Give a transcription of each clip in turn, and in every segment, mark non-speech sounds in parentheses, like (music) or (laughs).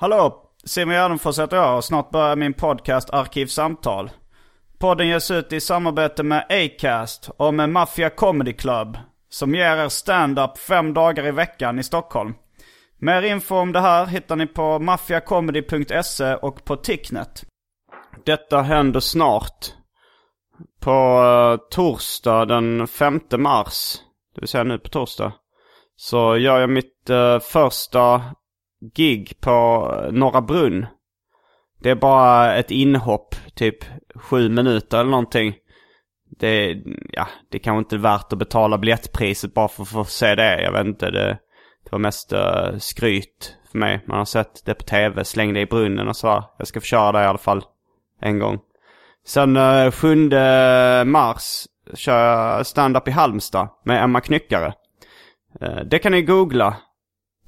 Hallå! Simon Gärdenfors heter jag och snart börjar min podcast Arkivsamtal. Podden ges ut i samarbete med Acast och med Mafia Comedy Club som ger er stand-up fem dagar i veckan i Stockholm. Mer info om det här hittar ni på maffiacomedy.se och på Ticknet. Detta händer snart. På eh, torsdag den 5 mars, det vill säga nu på torsdag, så gör jag mitt eh, första gig på Norra Brunn. Det är bara ett inhopp, typ sju minuter eller någonting. Det, ja, det kanske inte är värt att betala biljettpriset bara för att få se det. Jag vet inte, det, det var mest uh, skryt för mig. Man har sett det på tv, släng det i brunnen och så. Jag ska få köra det i alla fall en gång. Sen eh, uh, 7 mars kör jag stand-up i Halmstad med Emma Knyckare. Uh, det kan ni googla.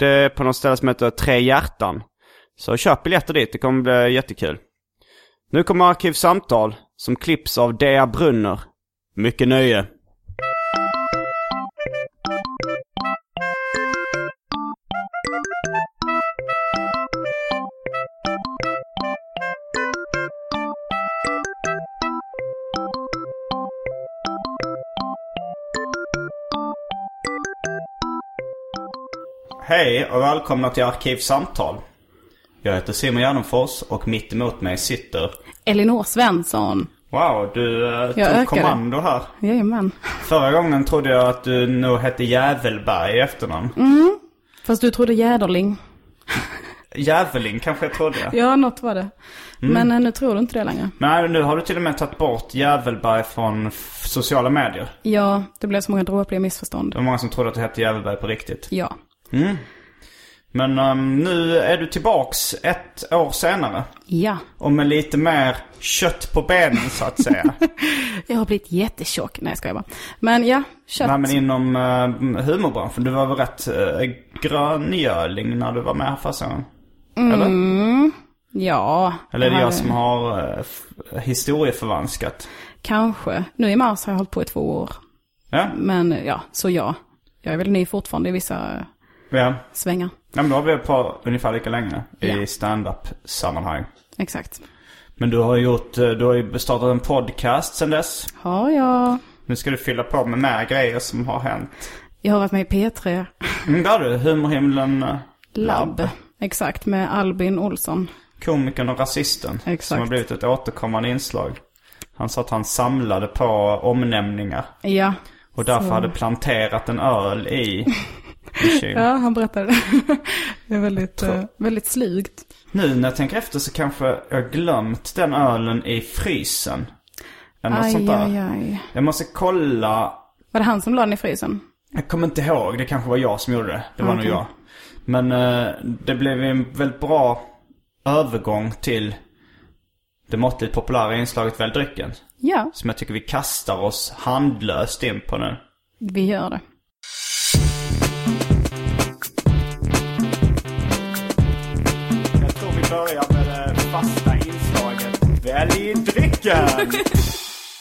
Det är på något ställe som heter Tre Hjärtan. Så köp biljetter dit, det kommer bli jättekul. Nu kommer Arkivsamtal som klipps av Dea Brunner. Mycket nöje. Hej och välkomna till Arkivsamtal. Jag heter Simon Gärdenfors och mitt emot mig sitter... Elinor Svensson. Wow, du uh, tog ökade. kommando här. Jajamän. Förra gången trodde jag att du nog hette Jävelberg i efternamn. Fast du trodde Jäderling. Jäveling kanske jag trodde. Ja, något var det. Men eh, nu tror du inte det längre. Nej, nu har du till och med tagit bort Jävelberg från sociala medier. Ja, det blev så många dråpliga missförstånd. Det var många som trodde att du hette Jävelberg på riktigt. Ja. Men ehm, nu är du tillbaks ett år senare. Ja. Och med lite mer kött på benen så att säga. (laughs) Jag har blivit jättetjock. Nej, jag skojar bara. Men ja, kött. Nej men inom uh, humorbranschen. Du var väl rätt uh, gröngöling när du var med här första gången? Eller? Ja. Eller är det jag som har uh, historieförvanskat? Kanske. Nu i mars har jag hållit på i två år. Ja? Men ja, så ja. Jag är väl ny fortfarande i vissa Ja. svängar. ja men då har vi på ungefär lika länge i Ja. stand-up sammanhang. Exakt. Men du har gjort, eh, du har ju startat en podcast sen dess. Har jag. Nu ska du fylla på med mer grejer som har hänt. Jag har varit med i P3 Mm, där du, Humorhimlen eh, Lab. Exakt, med Albin Olsson. Komikern och rasisten. Exakt. Som har blivit ett återkommande inslag. Han sa att han samlade på omnämningar. Ja. Och därför Så- hade planterat en öl i. (laughs) Ja, han berättade det. (laughs) Det är väldigt, eh, väldigt slugt. Nu när jag tänker efter så kanske jag glömt den ölen i frysen. Eller något sånt Aj, där. aj, aj. Jag måste kolla. Var det han som la den i frysen? Jag kommer inte ihåg. Det kanske var jag som gjorde det. Det var nog Okej. jag. Men eh, det blev en väldigt bra övergång till det måttligt populära inslaget Välj drycken. Ja, Som jag tycker vi kastar oss handlöst in på nu. vi gör det. Börjar med det fasta inslaget Välj drycken!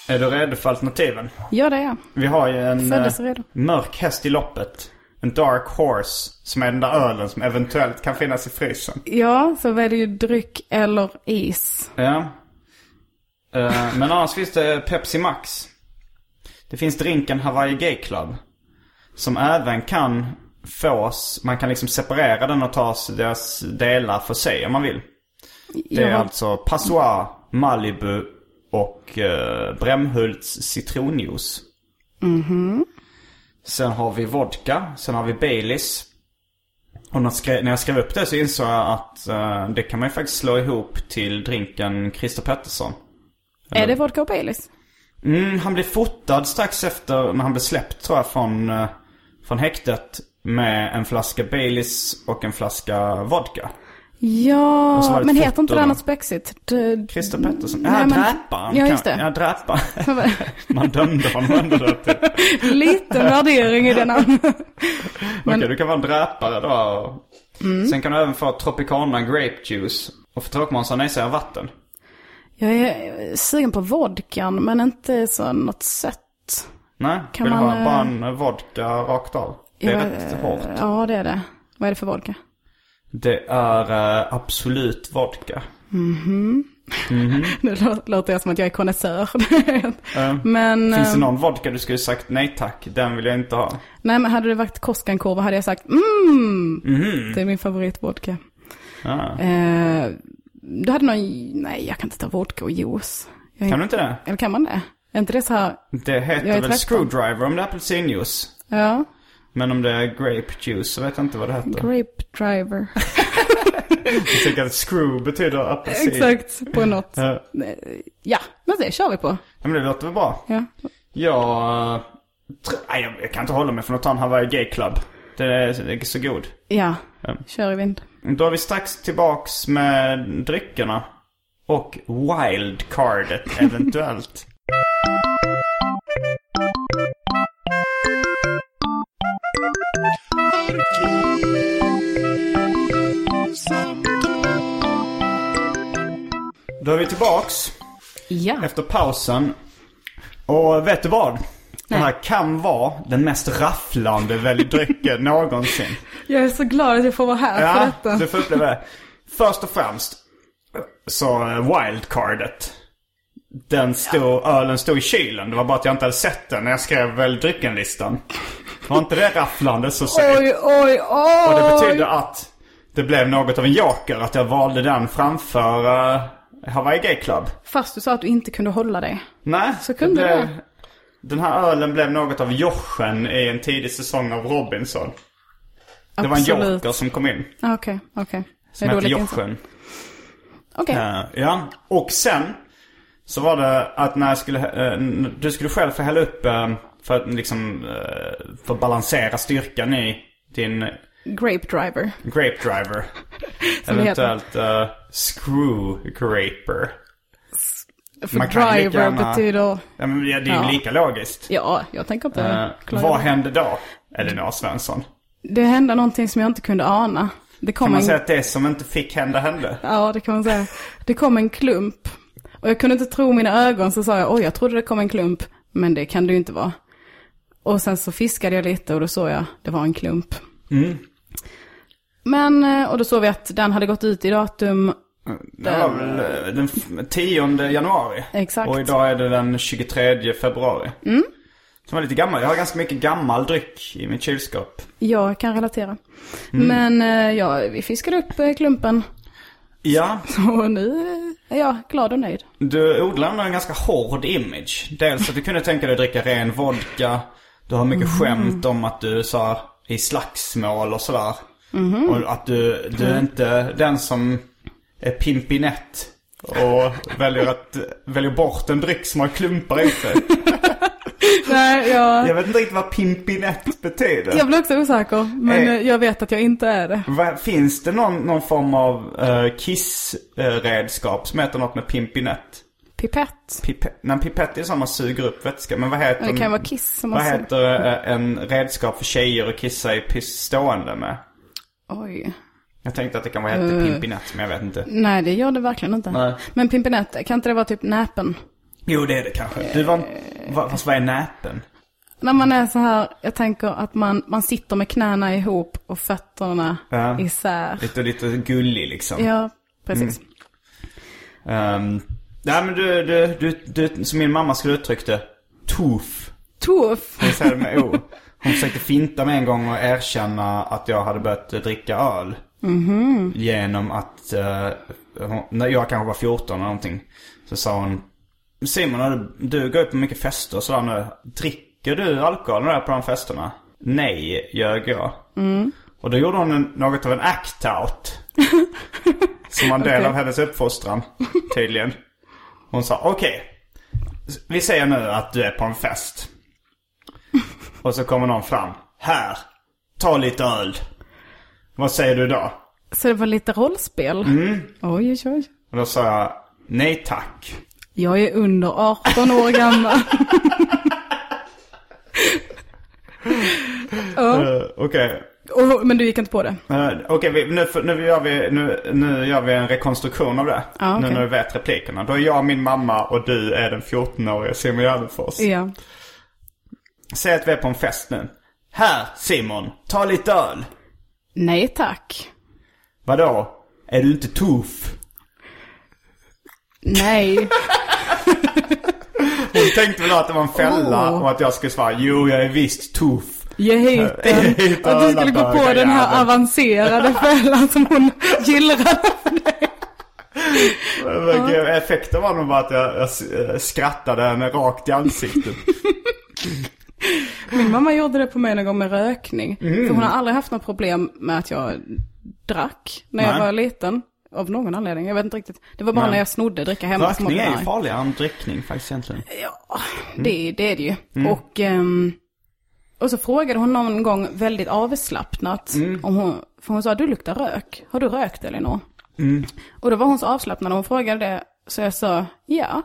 är du redo för alternativen? Ja, det är jag. Vi har ju en Föddes eh, redo. mörk häst i loppet. En dark horse. Som är den där ölen som eventuellt kan finnas i frysen. Ja, så väljer ju dryck eller is. Ja. Eh, men annars finns det Pepsi Max. Det finns drinken Hawaii Gay Club. Som även kan fås, man kan liksom separera den och ta deras delar för sig om man vill. Det är Ja. alltså Passoir, Malibu och eh, Brämhults citronjuice. Sen har vi vodka, sen har vi Baileys. Och när jag skrev upp det så insåg jag att eh, det kan man ju faktiskt slå ihop till drinken Christer Pettersson. Är det vodka och Baileys? Mm, han blev fotad strax efter när han blev släppt tror jag från, eh, från häktet. Med en flaska Baileys och en flaska vodka. Ja, men heter inte det något spexigt? Christer Pettersson. Ja, men- dräparen. Ja, just det. Ja, dräparen. (laughs) (laughs) Man dömde honom ändå då till. (laughs) Liten värdering i det namnet. Okej, du kan vara en dräpare då. Mm. Sen kan du även få Tropicana Grape Juice. Och för tråkmånsar säger vatten. Jag är sugen på vodkan, men inte så något sött. Nej, Kan vill du man, ha eh, bara en vodka rakt av? Det är Jag- rätt hårt. Ja, det är det. Vad är det för vodka? Det är eh, Absolut Vodka. (laughs) Nu lå- låter jag som att jag är konnässör. (laughs) men, Finns det eh, någon vodka du skulle sagt nej tack, den vill jag inte ha? nej men hade det varit Koskenkorva hade jag sagt mm, Mhm. det är min favoritvodka. Ah. Eh, du hade någon, nej jag kan inte ta vodka och juice. Jag Kan du inte det? Eller kan man det? Är inte det så här, Det heter väl 13. screwdriver om det är apelsinjuice. ja, Men om det är grape juice så vet jag inte vad det heter. grape driver. (laughs) Jag tycker att screw betyder apelsin. Exakt, på något. Ja. Men det kör vi på. Ja, men det låter väl bra. Ja. Jag, nej, jag, kan inte hålla mig från att ta en Hawaii Gay Club. Det är, så god. Ja, Ja. kör i vind. Då är vi strax tillbaks med dryckerna. Och wildcardet eventuellt. (laughs) Då är vi tillbaks Ja. efter pausen. Och vet du vad? Den här kan vara den mest rafflande väljdrycken (laughs) någonsin. Jag är så glad att jag får vara här för Ja, detta. du får uppleva det. Först och främst så eh, wildcardet. Den stod, ölen stod i kylen. Det var bara att jag inte hade sett den när jag skrev väl dryckenlistan. Var inte det rafflande så säg. Oj, oj, oj! Och det betyder att det blev något av en joker. Att jag valde den framför uh, Hawaii Gay Club. Fast du sa att du inte kunde hålla dig. Nej, Så kunde det. Den här ölen blev något av Jochen i en tidig säsong av Robinson. Det var en Absolut. joker som kom in. Ah, Okej, okej. Som Jag är hette. Jochen. Okej. Eh, ja, och sen så var det att när jag skulle, eh, du skulle själv få hälla upp eh, för att liksom, eh, för att balansera styrkan i din Grape driver. grape driver. (laughs) Eventuellt uh, screw graper. För Man kan driver gärna- betyder... Ja, men det är ju Ja. lika logiskt. Ja, jag tänker inte klaga. vad hände då, Elinor Svensson? Det hände någonting som jag inte kunde ana. Det kom Kan man en... säga att det som inte fick hända hände? Ja, det kan man säga. Det kom en klump. Och jag kunde inte tro mina ögon så sa jag, oj, jag trodde det kom en klump. Men det kan det ju inte vara. Och sen så fiskade jag lite och då såg jag, det var en klump. Mm. Men, eh, och då såg vi att den hade gått ut i datum. Det var väl eh, den f- 10 januari. Exakt. Och idag är det den 23 februari. Mm. Som var lite gammal. Jag har ganska mycket gammal dryck i mitt kylskåp. Jag kan relatera. Mm. Men eh, ja, vi fiskade upp klumpen. Ja, (laughs) Och nu är jag glad och nöjd. du odlar ändå en ganska hård image. Dels att du kunde tänka dig att dricka ren vodka. Du har mycket skämt om att du sa i slagsmål och sådär. Och att du, du är inte den som är pimpinett. Och väljer, att, väljer bort en dryck som har klumpar i sig. (laughs) Nej, jag, Jag vet inte riktigt vad pimpinett betyder. jag blir också osäker. Men Eh. eh, jag vet att jag inte är det. Vad- Finns det någon, någon form av uh, kissredskap som heter något med pimpinett? Pipett. Pipett, nej, pipett är som man suger upp vätska. Men vad heter, Det kan vara kiss som vad ser. heter eh, en redskap för tjejer att kissa i piss stående med? Oj. Jag tänkte att det kan vara hette Eh. pimpinett, men jag vet inte. Nej, det gör det verkligen inte. Nej. Men pimpinett, kan inte det vara typ näpen? Jo, det är det kanske. Du var, vad, fast vad är näpen? När man är så här, jag tänker att man, man sitter med knäna ihop och fötterna Ja. isär. Lite, lite gullig liksom. Ja, precis. Um, nej men du, du, du, du, som min mamma skulle uttryckt det. Tuff. Tuff. Jag säger med O. Hon försökte finta mig en gång och erkänna att jag hade börjat dricka öl. Genom att, eh, hon, när jag kanske var 14 eller någonting. Så sa hon, Simon du, går ut på mycket fester och sådär nu. Dricker du alkohol när du är på de festerna? Nej, ljög jag. Och då gjorde hon en, något av en act-out. (laughs) Som var en del Okej. av hennes uppfostran, tydligen. Hon sa, okej. vi säger nu att du är på en fest. (laughs) Och så kommer någon fram. Här, ta lite öl. Vad säger du då? Så det var lite rollspel? Mm. Oj, oj, oj. Och då sa jag, nej tack. Jag är under 18 år gammal. (laughs) ja, Eh, Okej. Och, men du gick inte på det? Eh, Okej, vi- nu, nu, gör vi, nu, nu gör vi en rekonstruktion av det. Ja, okej. Nu när vi vet replikerna. Då är jag min mamma och du är den 14-åriga Simon Gärdenfors. Ja. Säg att vi är på en fest nu. Här Simon, ta lite öl. Nej tack. Vadå? Är du inte tuff? Nej. (laughs) Hon tänkte väl att det var en fälla Oh. och att jag skulle svara jo jag är visst tuff. Ge hit Ge den. hit Att du skulle gå på den här avancerade fällan som hon gillrade för dig. Men Effekten var nog bara att jag, jag skrattade henne rakt i ansiktet. Min mamma gjorde det på mig någon gång med rökning. Mm. För hon har aldrig haft något problem med att jag drack när jag Nej. var liten. Av någon anledning, jag vet inte riktigt. Det var bara Nej. när jag snodde dricka hemma Rökning är ju farligare än drickning faktiskt egentligen. Ja, det, det är det ju. Mm. Och, ehm, och så frågade hon någon gång väldigt avslappnat. Mm. Om hon, för hon sa, du luktar rök. Har du rökt Elinor? Mm. Och då var hon så avslappnad när hon frågade det. Så jag sa, ja.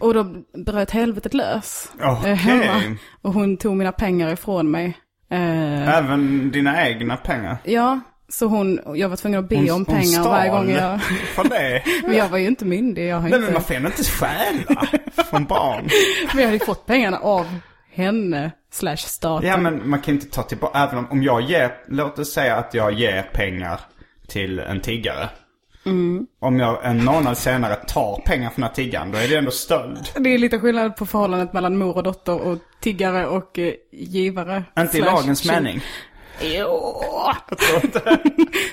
Och då bröt helvetet lös. eh, hemma. Och hon tog mina pengar ifrån mig. Eh, Även dina egna pengar. ja, så hon, jag var tvungen att be om pengar varje gång jag... (laughs) För det. Men jag var ju inte myndig, jag har Nej inte... men man får inte stjäla från barn. (laughs) Men jag hade ju fått pengarna av henne, slash staten. Ja men man kan inte ta tillbaka, även om, om jag ger, låt oss säga att jag ger pengar till en tiggare. Mm. Om jag en månad senare tar pengar från den här tiggaren, då är det ändå stöld. Det är lite skillnad på förhållandet mellan mor och dotter och tiggare och eh, givare. Inte i lagens mening. Jo. (laughs)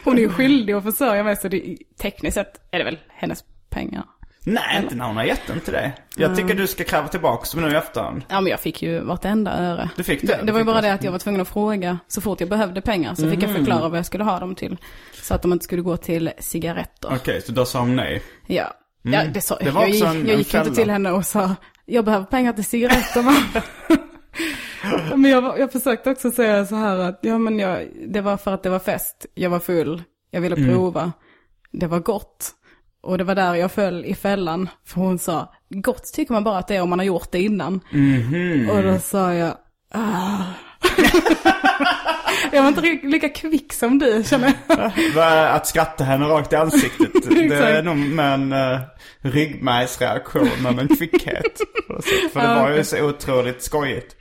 Hon är ju skyldig att försörja mig så det, tekniskt sett är det väl hennes pengar. Nej, inte när hon har gett den till dig. Jag tycker du ska kräva tillbaka som nu i efterhand. Ja men jag fick ju vartenda öre. Du fick det? Det, det var ju bara det. att jag var tvungen att fråga så fort jag behövde pengar. Så fick jag förklara vad jag skulle ha dem till. Så att de inte skulle gå till cigaretter. Okej, så då sa hon nej. Ja. ja, det sa Det var jag. också Jag, en- gick- jag en gick inte till henne och sa, jag behöver pengar till cigaretterna. (laughs) men jag, jag försökte också säga så här att, ja men jag, det var för att det var fest. Jag var full. Jag ville Mm. prova. Det var gott. Och det var där jag föll i fällan. För hon sa, gott tycker man bara att det är om man har gjort det innan. Mhm. Och då sa jag, ah. (laughs) jag var inte lika kvick som du känner jag. (laughs) Att skratta henne rakt i ansiktet. (laughs) det är nog med en uh, ryggmärgsreaktion än en kvickhet. För det var ju så otroligt skojigt.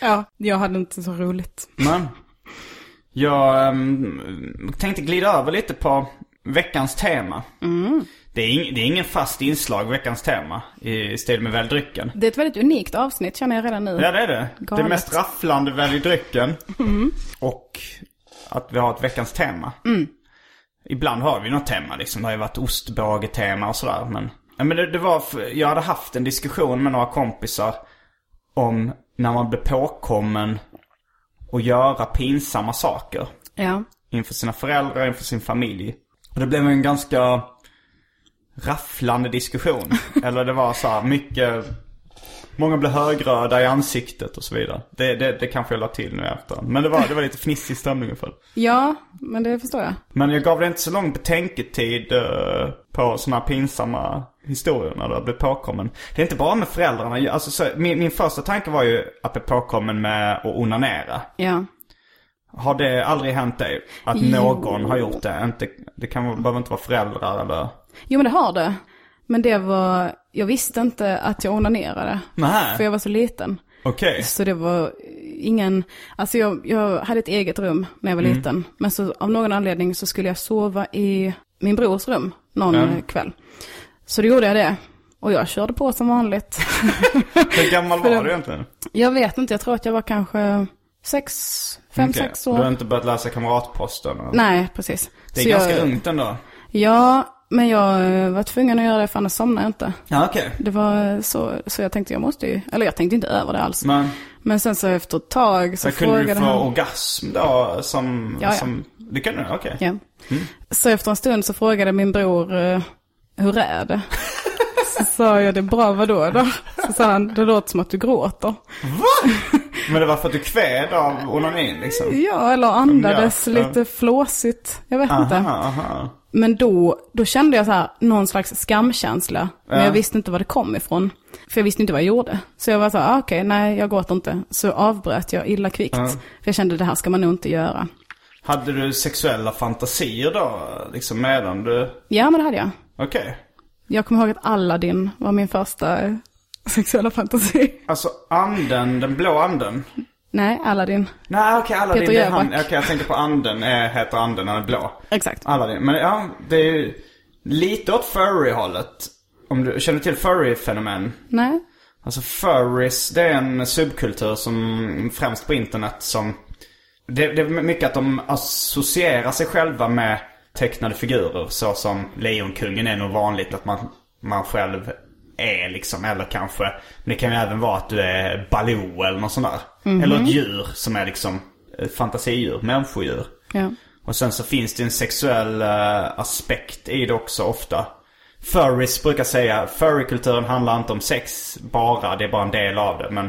Ja, jag hade inte så roligt. Men jag ehm, tänkte glida över lite på veckans tema. Mm. Det, är ing, det är ingen fast inslag, veckans tema, i stil med Välj drycken. Det är ett väldigt unikt avsnitt känner jag redan nu. Ja det är det. Galet. Det mest rafflande Välj drycken. Mm. Och att vi har ett veckans tema. Ibland har vi något tema liksom. Det har ju varit ostbågetema och sådär. Men, ja, men det, det var, för, jag hade haft en diskussion med några kompisar om när man blir påkommen och göra pinsamma saker. Ja. Inför sina föräldrar, inför sin familj. Och det blev en ganska rafflande diskussion. Eller det var så här mycket... Många blev högröda i ansiktet och så vidare. Det, det, det kanske jag la till nu i efterhand. Men det var, det var lite fnissig stämning ungefär. Ja, men det förstår jag. Men jag gav det inte så lång betänketid eh, på sådana pinsamma historier när du har blivit påkommen. Det är inte bara med föräldrarna. Alltså, så, min, min första tanke var ju att bli påkommen med att onanera. Ja. Har det aldrig hänt dig? Att Jo. någon har gjort det? Inte, det kan, behöver inte vara föräldrar eller... Jo men det har det. Men det var, jag visste inte att jag onanerade. Nej. För jag var så liten. Okej. Så det var ingen, alltså jag, jag hade ett eget rum när jag var Mm. liten. Men så av någon anledning så skulle jag sova i min brors rum någon eh, kväll. Så då gjorde jag det. Och jag körde på som vanligt. (laughs) Hur gammal var du egentligen? jag vet inte, jag tror att jag var kanske sex, fem, Okej, sex Du år. har inte börjat läsa Kamratposten? och- Nej, precis. Det är Så ganska jag, ungt ändå. Ja, men jag var tvungen att göra det för annars somnar jag inte. Ja, okej. Det var så, så jag tänkte jag måste ju, eller jag tänkte inte över det alls. Men Men sen så efter ett tag så så kunde du frågade få han. orgasm då som... Ja, ja. som det kunde du? Okej. Ja. Så efter en stund så frågade min bror, eh, hur är det? (laughs) Så sa jag, det är bra, vadå då? Så sa han, det låter som att du gråter. Men det var för att du kved av onanin liksom? Ja, eller andades ja. lite flåsigt. Jag vet inte. Aha, aha. Men då, då kände jag så här, någon slags skamkänsla. Men Ja. jag visste inte var det kom ifrån. För jag visste inte vad jag gjorde. Så jag var så här, ah, okej, nej jag gråter inte. Så avbröt jag illa kvickt. Ja. För jag kände det här ska man nog inte göra. Hade du sexuella fantasier då? Liksom medan du... Ja, men det hade jag. Okej. Jag kommer ihåg att Aladdin var min första sexuella fantasi. Alltså anden, den blå anden. Nej, Aladdin. Nej okej, Aladdin Peter det är han. Okej, jag tänker på anden, är, heter anden, han är blå. Exakt. Aladdin. Men ja, det är ju lite åt furry-hållet. Om du känner till furry-fenomen? Nej. Alltså furries, det är en subkultur som främst på internet som... Det, det är mycket att de associerar sig själva med tecknade figurer. Så som Lejonkungen är nog vanligt att man, man själv är liksom. Eller kanske, men det kan ju även vara att du är Baloo eller något sånt där. Eller ett djur som är liksom eh, fantasidjur, människodjur. Ja. Och sen så finns det en sexuell eh, aspekt i det också ofta. Furries brukar säga, furrykulturen handlar inte om sex bara, det är bara en del av det. Men,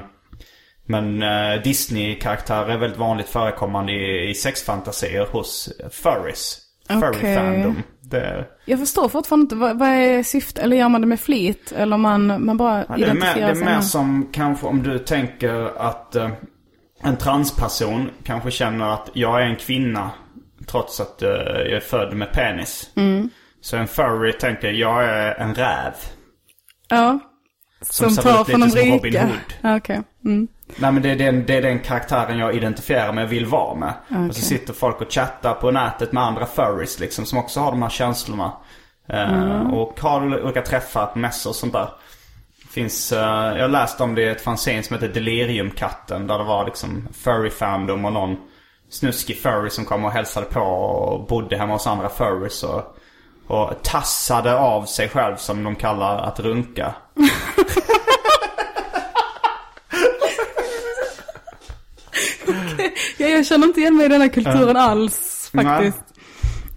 men eh, Disney-karaktärer är väldigt vanligt förekommande i, i sexfantasier hos furries. Okej. Furry-fandom. Det, Jag förstår fortfarande inte, vad, vad är syftet? Eller gör man det med flit? Eller man, man bara ja, det är mer, det identifierar är sig mer som kanske om du tänker att eh, en transperson kanske känner att jag är en kvinna trots att eh, jag är född med penis. Mm. Så en furry tänker jag är en räv. Ja. Som Som, tar ut från de som Robin rika. Hood. Okej. Mm. Nej men det är, den, det är den karaktären jag identifierar mig och vill vara med. Och så sitter folk och chattar på nätet med andra furries liksom som också har de här känslorna. Eh, Och har olika träffar på mässor och sånt där. Finns, eh, jag har läst om det i ett fanzine som heter Deliriumkatten. Där det var liksom furry fandom och någon snuskig furry som kom och hälsade på och bodde hemma hos andra furries. Och, och tassade av sig själv som de kallar att runka. (laughs) Ja, jag känner inte igen mig i den här kulturen alls faktiskt.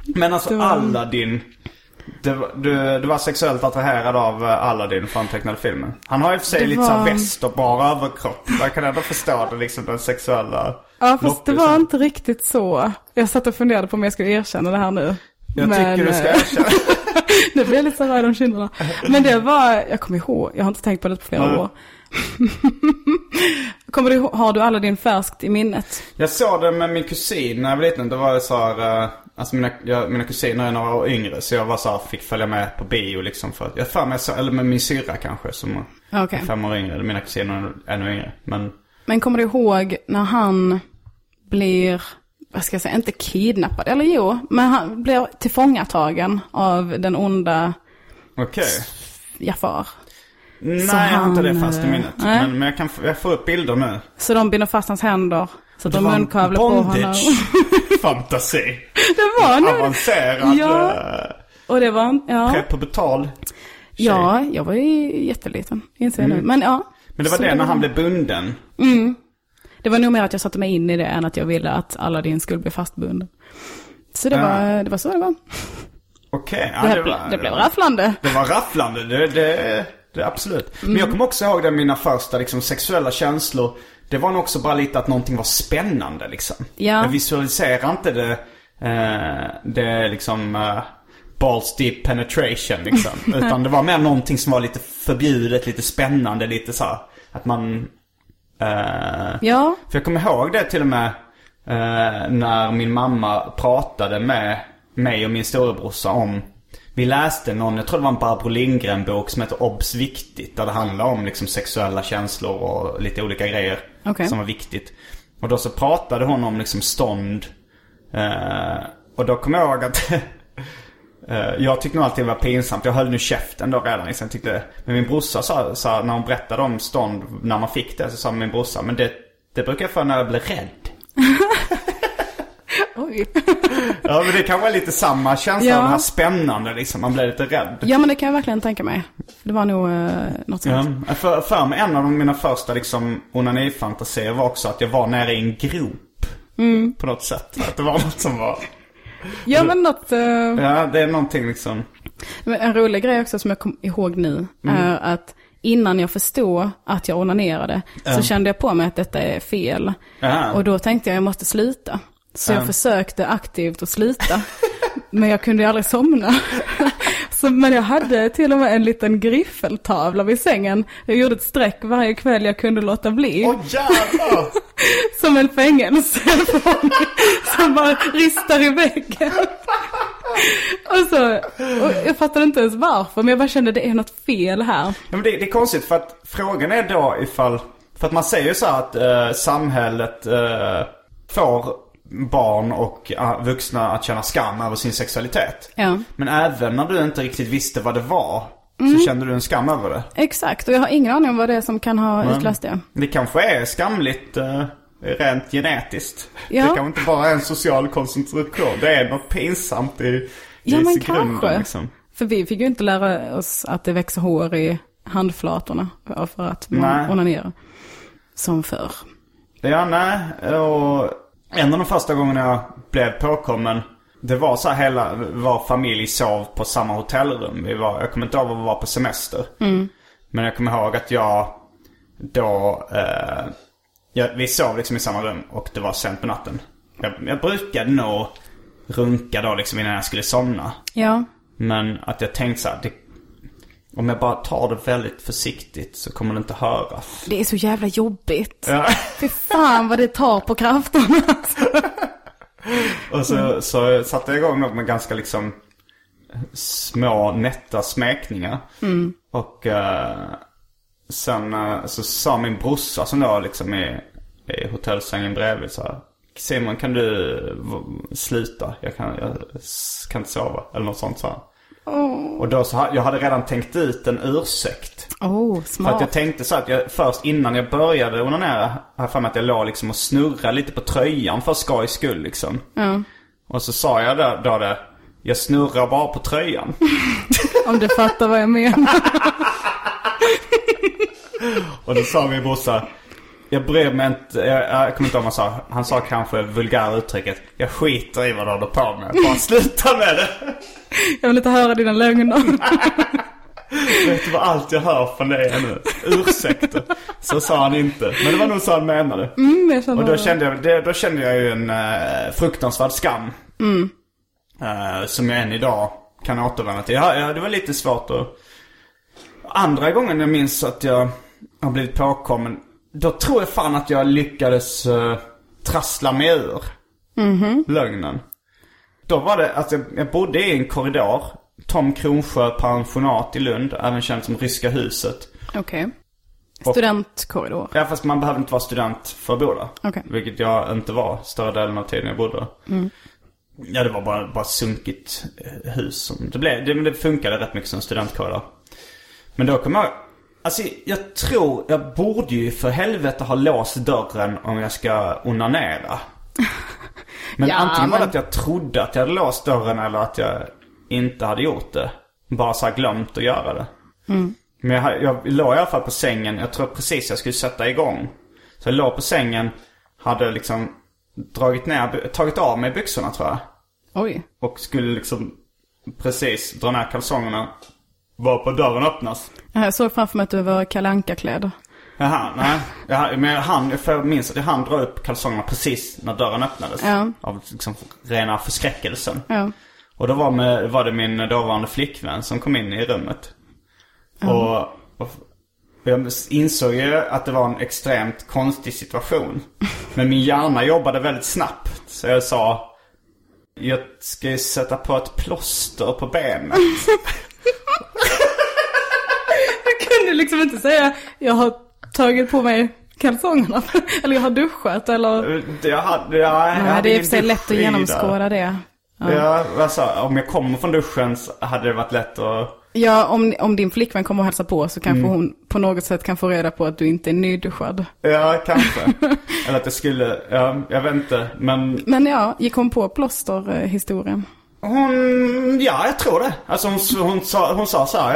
Men alltså var- Aladdin. Det, var- du, du var sexuellt attraherad av eh, Aladdin från tecknade filmen. Han har i och för sig Det lite var- väst och bara överkropp. Jag kan ändå förstå det liksom den sexuella Ja, fast det var inte riktigt så. Jag satt och funderade på om jag skulle erkänna det här nu. Jag tycker du ska eh, erkänna. (laughs) det blev lite så röd om kinderna. Men det var, jag kommer ihåg, jag har inte tänkt på det på flera Nej. år. (laughs) kommer du ihåg, har du alla din färskt i minnet? Jag såg det med min kusin när jag var liten. Då var det så här, eh, alltså mina, jag, mina kusiner är några år yngre. Så jag var så här, fick följa med på bio liksom för jag för mig så, eller med min syrra kanske som Okej. är fem år yngre. Mina kusiner är ännu yngre. Men Men kommer du ihåg när han blir, vad ska jag säga, inte kidnappad, eller jo, men han blir tillfångatagen av den onda okej. Jafar. Nej, Så jag har inte det fast i eh, minnet. nej. Men, men jag kan jag får upp bilder nu. Så de binder fast hans händer, sätter Det en munkavle på honom. bondage-fantasi. (laughs) det var nog Avancerad, Ja. ja. Och det var, ja. prepubertal tjej. Ja, jag var ju jätteliten, inser jag nu. Men ja. Mm. Men det var Så det när han blev bunden. Det var nog mer att jag satte mig in i det än att jag ville att Aladdin skulle bli fastbunden. Så det, Ja. var, det var så det var. Okej, ja, Det, det, blev rafflande. Det var rafflande, det, det, det absolut. Men Mm. jag kommer också ihåg det mina första liksom, sexuella känslor. Det var nog också bara lite att någonting var spännande liksom. Ja. Jag visualiserar inte det, eh, det liksom uh, balls deep penetration liksom. (laughs) Utan det var mer någonting som var lite förbjudet, lite spännande, lite så här, att man... eh, Ja, För jag kommer ihåg det till och med eh, när min mamma pratade med mig och min storebrorsa om vi läste någon, jag tror det var en Barbro Lindgren-bok som heter Obs! Viktigt. Där det handlar om liksom sexuella känslor och lite olika grejer Okej. som var viktigt. Och då så pratade hon om liksom stånd. Eh, och då kommer jag ihåg att (laughs) jag tyckte nog alltid det var pinsamt. Jag höll nu käften då redan. Liksom, tyckte, men min brorsa sa, sa, när hon berättade om stånd, när man fick det, så sa min brorsa, men det, det brukar jag få när jag blir rädd. (laughs) Oj. Ja, men det kan vara lite samma känsla, Ja. den här spännande liksom. Man blir lite rädd. Ja men det kan jag verkligen tänka mig. Det var nog uh, något sånt. Ja, för, för mig, en av mina första liksom onanifantasier var också att jag var nere i en grop. Mm. På något sätt. Att det var något som var... Ja men något, eh, Ja, det är någonting liksom... en rolig grej också som jag kom ihåg nu är att innan jag förstod att jag onanerade så kände jag på mig att detta är fel. Ja. Och då tänkte jag jag måste sluta. Så jag Ja. försökte aktivt att sluta. (laughs) men jag kunde ju aldrig somna. (laughs) Så, men jag hade till och med en liten griffeltavla vid sängen. Jag gjorde ett streck varje kväll jag kunde låta bli. Åh jävlar! (laughs) Som en fängelse (laughs) som bara ristar i väggen. Och så, och jag fattade inte ens varför, men jag bara kände det är något fel här. Ja, men det, det är konstigt för att frågan är då ifall... För att man säger ju så här att eh, samhället eh, får barn och eh, vuxna att känna skam över sin sexualitet. Ja. Men även när du inte riktigt visste vad det var Mm. så kände du en skam över det. Exakt, och jag har ingen aning om vad det är som kan ha utlöst det. Det kanske är skamligt eh, rent genetiskt. Ja. Det kanske inte bara är en social koncentration. Det är något pinsamt i, Ja i men grunden, kanske. Liksom. För vi fick ju inte lära oss att det växer hår i handflatorna för att man onanerar. Som förr. Ja, nej. Och en av de första gångerna jag blev påkommen. Det var så här hela, vår familj sov på samma hotellrum. Vi var, jag kommer inte ihåg var vi var på semester. Men jag kommer ihåg att jag då, eh, jag, vi sov liksom i samma rum och det var sent på natten. Jag, jag brukade nog runka då liksom innan jag skulle somna. Ja, Men att jag tänkte så här, det, om jag bara tar det väldigt försiktigt så kommer det inte höras. det är så jävla jobbigt. Ja. Fy fan vad det tar på krafterna. Och så, så satte jag igång något med ganska liksom små nätta smekningar. Och eh, sen eh, så sa min brorsa som då liksom är i hotellsängen bredvid så här. Simon kan du sluta? Jag kan, jag kan inte sova. Eller något sånt så här. Och då så jag hade redan tänkt ut en ursäkt. Oh, För att smart. jag tänkte så att jag först innan jag började onanera, har jag för mig att jag låg liksom och snurrade lite på tröjan för skojs skull liksom. Ja. Och så sa jag då, då det, jag snurrar bara på tröjan. (laughs) Om du fattar vad jag menar. (laughs) Och då sa min brorsa, jag bryr mig inte, jag, jag kommer inte ihåg vad han sa. Han sa kanske vulgära uttrycket, jag skiter i vad du håller på med. Bara sluta med det. (laughs) Jag vill inte höra dina lögner. (laughs) Vet du vad allt jag hör från dig är nu? Ursäkter. Så sa han inte. Men det var nog så han menade. Mm, jag Och då kände jag, det, då kände jag ju en uh, fruktansvärd skam. Eh, som jag än idag kan återvända till. Ja, ja, det var lite svårt att... Andra gången jag minns att jag har blivit påkommen. Då tror jag fan att jag lyckades uh, trassla mig ur lögnen. Då var det, alltså jag, bodde i en korridor. Tom Kronsjö pensionat i Lund, även känt som Ryska huset. Okej. Studentkorridor. Ja fast man behöver inte vara student för att bo där. Okej. Vilket jag inte var större delen av tiden jag bodde där. Ja det var bara, bara sunkigt eh, hus. Som det, blev, det, det funkade rätt mycket som studentkår där. Men då kom jag Alltså jag tror, jag borde ju för helvete ha låst dörren om jag ska onanera. (laughs) Men Ja, antingen var det men- att jag trodde att jag hade låst dörren eller att jag inte hade gjort det. Bara så här glömt att göra det. Men jag, jag låg i alla fall på sängen, jag tror precis jag skulle sätta igång. Så jag låg på sängen, hade liksom dragit ner, tagit av mig byxorna tror jag. Oj. Och skulle liksom precis dra ner kalsongerna. Var på dörren öppnas. Jag såg framför mig att du var Kalle klädd Jaha, nej. Jag, men för jag minns att jag hann dra upp kalsongerna precis när dörren öppnades. Ja. Av liksom rena förskräckelsen. Ja. Och då var, med, var det min dåvarande flickvän som kom in i rummet. Och, och jag insåg ju att det var en extremt konstig situation. (laughs) Men min hjärna jobbade väldigt snabbt. Så jag sa, jag ska ju sätta på ett plåster på benet. (laughs) Jag kunde liksom inte säga, jag har tagit på mig kalsongerna. (laughs) eller jag har duschat eller... Jag hade, ja, jag Nej, hade det är i och för sig lätt att genomskåda det. Ja, alltså, om jag kommer från duschen så hade det varit lätt att Ja, om, om din flickvän kommer och hälsa på så kanske hon på något sätt kan få reda på att du inte är nyduschad. Ja, kanske. (laughs) Eller att det skulle, ja, jag vet inte. Men Men ja, gick hon på plåsterhistorien? Hon, ja jag tror det. Alltså hon, hon, sa, hon sa så här,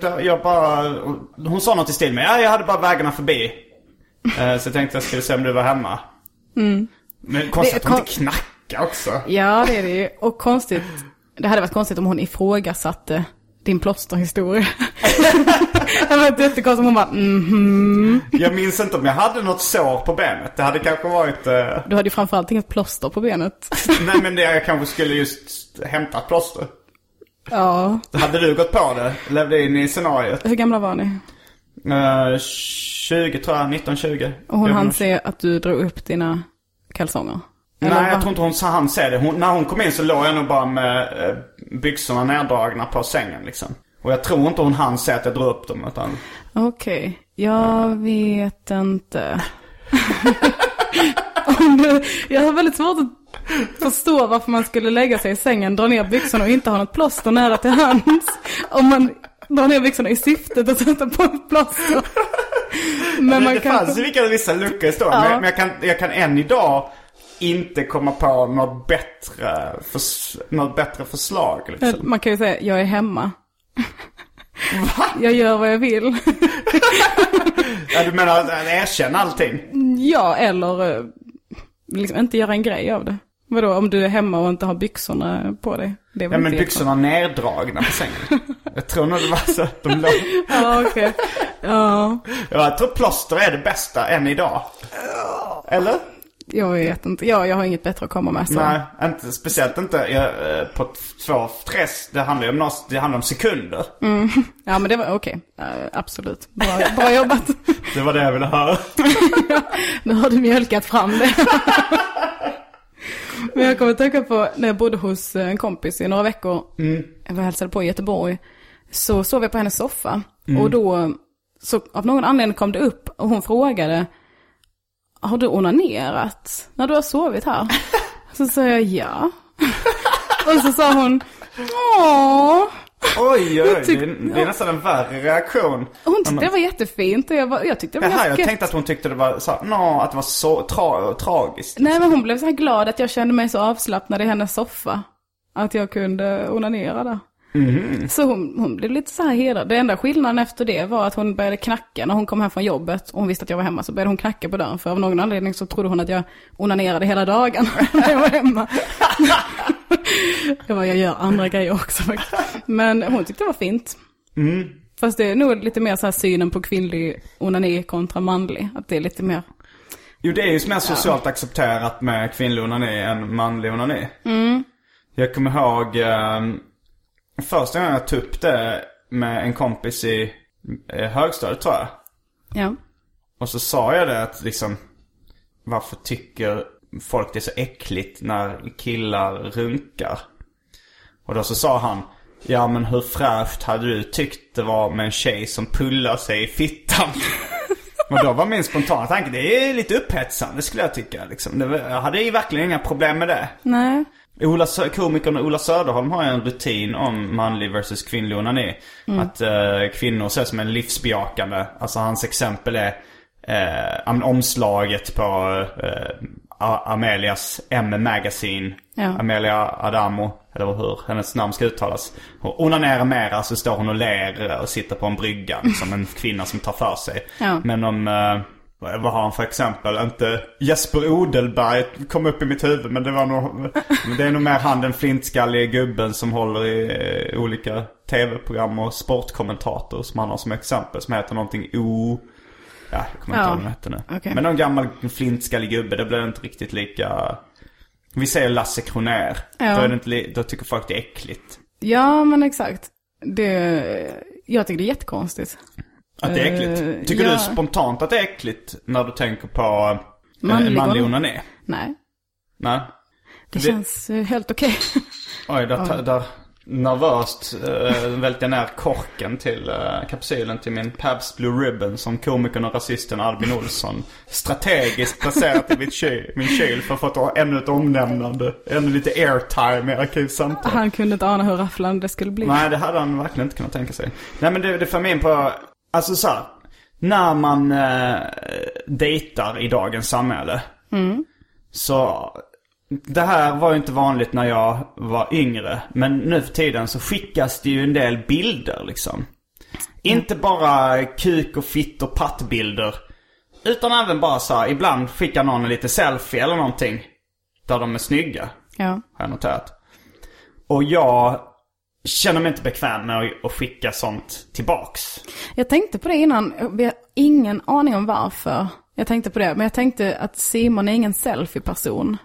ja, jag bara, hon sa något i stil med, ja jag hade bara vägarna förbi. Eh, Så jag tänkte jag skulle se om du var hemma. Men konstigt Det att hon inte knackar också. Ja, det är det ju. Och konstigt, det hade varit konstigt om hon ifrågasatte din plåsterhistoria. (laughs) det var jättekonstigt om hon bara, mhm. Jag minns inte om jag hade något sår på benet. Det hade kanske varit... eh, Du hade ju framförallt inget plåster på benet. (laughs) nej men det, jag kanske skulle just hämta ett plåster. Ja, Hade du gått på det? Levde in i scenariot? hur gamla var ni? Uh, 20 tror jag, 19-20. Och hon hann se att du drog upp dina kalsonger? Eller Nej, jag tror inte hon sa han se det. Hon, när hon kom in så låg jag nog bara med eh, byxorna neddragna på sängen liksom. Och jag tror inte hon hann se att jag drog upp dem utan... Okej, jag vet inte. (laughs) Om du, jag har väldigt svårt att förstå varför man skulle lägga sig i sängen, dra ner byxorna och inte ha något plåster nära till hands. Om man drar ner byxorna i syftet att sätta på ett plåster. Men man det kan... fanns ju vilka, vissa luckor i. Ja. Men, men jag, kan, jag kan än idag inte komma på något bättre, förs, något bättre förslag liksom. Man kan ju säga, jag är hemma. Jag gör vad jag vill. (laughs) Ja, du menar erkänna allting? Ja, eller eh, liksom inte göra en grej av det. Vadå, om du är hemma och inte har byxorna på dig? Ja men byxorna neddragna på sängen. (laughs) Jag tror nog det var så att de låg... Ja, okej. Ja, Ja, jag tror plåster är det bästa än idag. Eller? Jag vet inte. Ja, jag har inget bättre att komma med. Så. Nej, inte, speciellt inte jag, eh, på två, tre, det handlar ju om, något, det handlar om sekunder. (laughs) Ja, men det var okej. Eh, absolut. Bra, bra jobbat. (laughs) Det var det jag ville höra. (laughs) Nu har du mjölkat fram det. Men jag kommer att tänka på när jag bodde hos en kompis i några veckor. Jag var hälsade på i Göteborg. Så sov jag på hennes soffa. Och då, så av någon anledning kom det upp och hon frågade. Har du onanerat när du har sovit här? (laughs) Så sa jag ja. (laughs) Och så sa hon, åh. Oj, oj, oj. Det, tyck- är, det är nästan en värre reaktion. Hon tyckte det var jättefint och jag, var, jag tyckte det var Jaha, jag tänkte att hon tyckte det var så, no, att det var så tra, tragiskt. Nej men hon blev så här glad att jag kände mig så avslappnad i hennes soffa. Att jag kunde onanera där. Så hon, hon blev lite så här hedrad. Det enda skillnaden efter det var att hon började knacka när hon kom hem från jobbet. Och hon visste att jag var hemma så började hon knacka på dörren. För av någon anledning så trodde hon att jag onanerade hela dagen (laughs) när jag var hemma. jag bara, jag gör andra grejer också faktiskt. Men hon tyckte det var fint. Fast det är nog lite mer så här synen på kvinnlig onani kontra manlig. Att det är lite mer, Jo, det är ju mer socialt accepterat med kvinnlig onani än manlig onani. Jag kommer ihåg eh, första gången jag tog upp det med en kompis i eh, högstadiet tror jag. ja. Och så sa jag det att liksom Varför tycker folk det är så äckligt när killar runkar? Och då så sa han Ja men hur fräscht hade du tyckt det var med en tjej som pullar sig i fittan? (laughs) Och då var min spontana tanke, det är lite upphetsande skulle jag tycka. Liksom. Det jag hade ju verkligen inga problem med det. Nej. Ola, komikern Ola Söderholm har en rutin om manlig versus kvinnlig onani. Att eh, kvinnor ses som en livsbejakande. Alltså hans exempel är eh, omslaget på eh, Amelias M Magazine. Ja. Amelia Adamo, eller hur hennes namn ska uttalas. Hon onanerar mera så står hon och ler och sitter på en brygga. Som en kvinna som tar för sig. Ja. Men om... Vad har han för exempel? Inte Jesper Odelberg kom upp i mitt huvud men det var nog... Det är nog mer han den flintskallige gubben som håller i eh, olika tv-program och sportkommentator som han har som exempel. Som heter någonting O... Ja, jag kommer inte ihåg vad hette nu. Okej. Men någon gammal flintskallig gubbe, det blir inte riktigt lika... Vi säger Lasse Kronér. Ja. Då, är det inte li... då tycker folk det är äckligt. Ja, men exakt. Det, jag tycker det är jättekonstigt. Att det är Eh, äckligt. Tycker ja. du spontant att det är äckligt när du tänker på eh, Manlig manlig onani? Nej, Nej. det, Det- känns eh, helt okej. (laughs) Oj, där, där nervöst uh, välter ner korken till uh, kapsylen till min Pabst Blue Ribbon som komikern och rasisten Albin Olsson strategiskt placerat i kyl, min kyl för att få ännu ett omnämnande. Ännu lite airtime i Arkivsamtal. Han kunde inte ana hur rafflande det skulle bli. Nej, det hade han verkligen inte kunnat tänka sig. Nej, men det, det för mig in på, alltså så här, När man uh, dejtar i dagens samhälle. Så det här var ju inte vanligt när jag var yngre. Men nu för tiden så skickas det ju en del bilder liksom. Inte bara kuk och fitt och pattbilder. Utan även bara så här, ibland skickar någon en lite selfie eller någonting. Där de är snygga, Ja. har jag noterat. Och jag känner mig inte bekväm med att- skicka sånt tillbaks. Jag tänkte på det innan, vi har ingen aning om varför jag tänkte på det. Men jag tänkte att Simon är ingen selfie-person.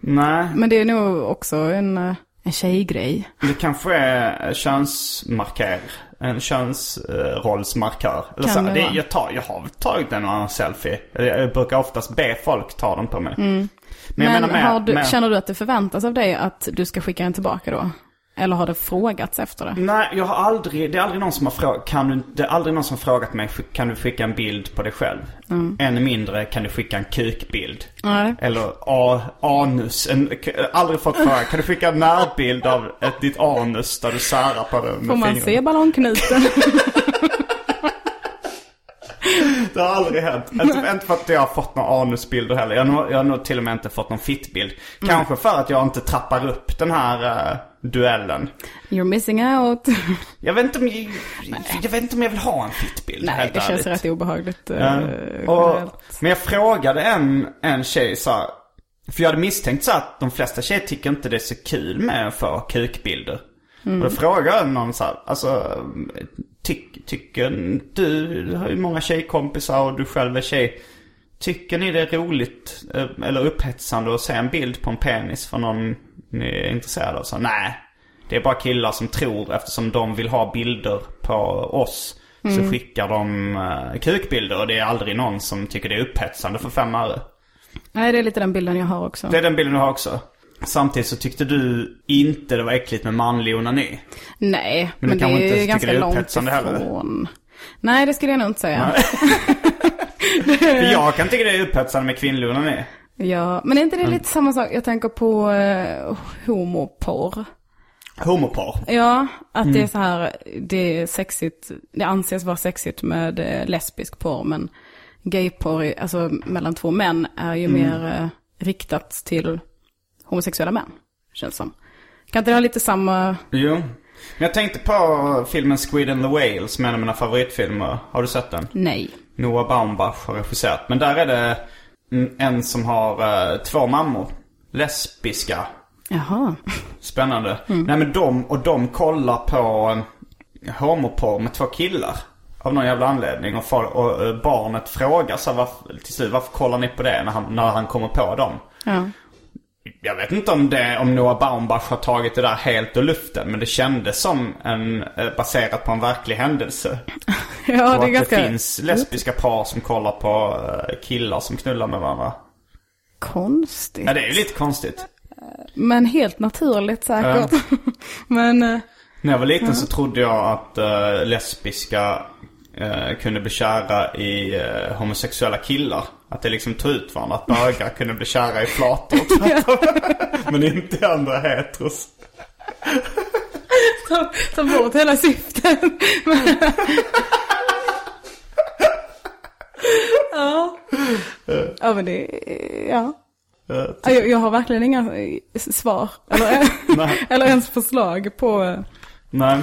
Nej, Men det är nog också en, eh, en tjejgrej. det kanske är könsmarkör. En könsrollsmarkör. Eller Kan så, det jag, tar, jag har tagit en annan selfie. Jag brukar oftast be folk ta dem på mig. Men, Mm. Men, menar med, du, med, känner du att det förväntas av dig att du ska skicka den tillbaka då? Eller har det frågats efter det? Nej, jag har aldrig, det är aldrig någon som har frågat, kan du, det är aldrig någon som har frågat mig, kan du skicka en bild på dig själv? Ännu mindre, kan du skicka en kukbild? Nej. Eller a, anus. En, aldrig fått fråga, kan du skicka en närbild av ett, ditt anus där du särar på det med Får man fingrarna? se ballongknuten? (laughs) Det har aldrig hänt. Inte, inte för att jag har fått några anusbilder heller. Jag har, jag har nog till och med inte fått någon fittbild. Kanske för att jag inte trappar upp den här uh, duellen. You're missing out. (laughs) Jag vet inte om jag, jag, vet inte om jag vill ha en fittbild. Nej, helt det känns rätt obehagligt. eh, Ja. Och, generellt. men jag frågade en, en tjej så här, För jag hade misstänkt så att de flesta tjejer tycker inte det är så kul med att få kukbilder. Och då frågade jag någon så här, alltså tyck, tycker du, du har ju många tjejkompisar och du själv är tjej. Tycker ni det är roligt eh, eller upphetsande att se en bild på en penis för någon ni är intresserade av? Så nej, det är bara killar som tror eftersom de vill ha bilder på oss. Så skickar de uh, kukbilder och det är aldrig någon som tycker det är upphetsande för fem öre. Nej, det är lite den bilden jag har också. Det är den bilden du har också. Samtidigt så tyckte du inte det var äckligt med manlig onani. Nej, Men men, det är tycker ganska det är långt upphetsande heller? ifrån. Nej, det skulle jag nog inte säga. (laughs) Jag kan tycka det är upphetsande med kvinnlig onani. Ja, men är inte det Mm. lite samma sak? Jag tänker på eh, homoporr. Homoporr. Ja, att Mm. det är så här, det är sexigt, det anses vara sexigt med eh, lesbisk porr, men gayporr, alltså mellan två män, är ju Mm. mer eh, riktat till homosexuella män, känns som. Kan inte det ha lite samma, Jo. Men jag tänkte på filmen Squid and the Whale som är en av mina favoritfilmer. Har du sett den? nej. Noah Baumbach har regisserat. Men där är det mm, en som har eh, två mammor. Lesbiska. Jaha. Spännande. Nej men de, och de kollar på eh, homoporr med två killar. Av någon jävla anledning. Och, far, och eh, barnet frågar så här, varför, till slut varför kollar ni på det när han, när han kommer på dem? Ja. Jag vet inte om, det, om Noah Baumbach har tagit det där helt ur luften. Men det kändes som en, eh, baserat på en verklig händelse. (laughs) Ja, det är att ganska det finns lesbiska par som kollar på eh, killar som knullar med varandra. konstigt. Ja det är ju lite konstigt. Men helt naturligt säkert. (laughs) men, eh, När jag var liten så trodde jag att lesbiska kunde bli kära i homosexuella killar. Att det liksom tog ut varandra. Att bögar (laughs) kunde bli kära i flator. (laughs) (laughs) Men inte andra heteros. ta, ta bort hela syftet. ja. ja, men det, ja. Eh, Ja, Jag, jag har verkligen inga svar. Eller, eller ens förslag på... Nej.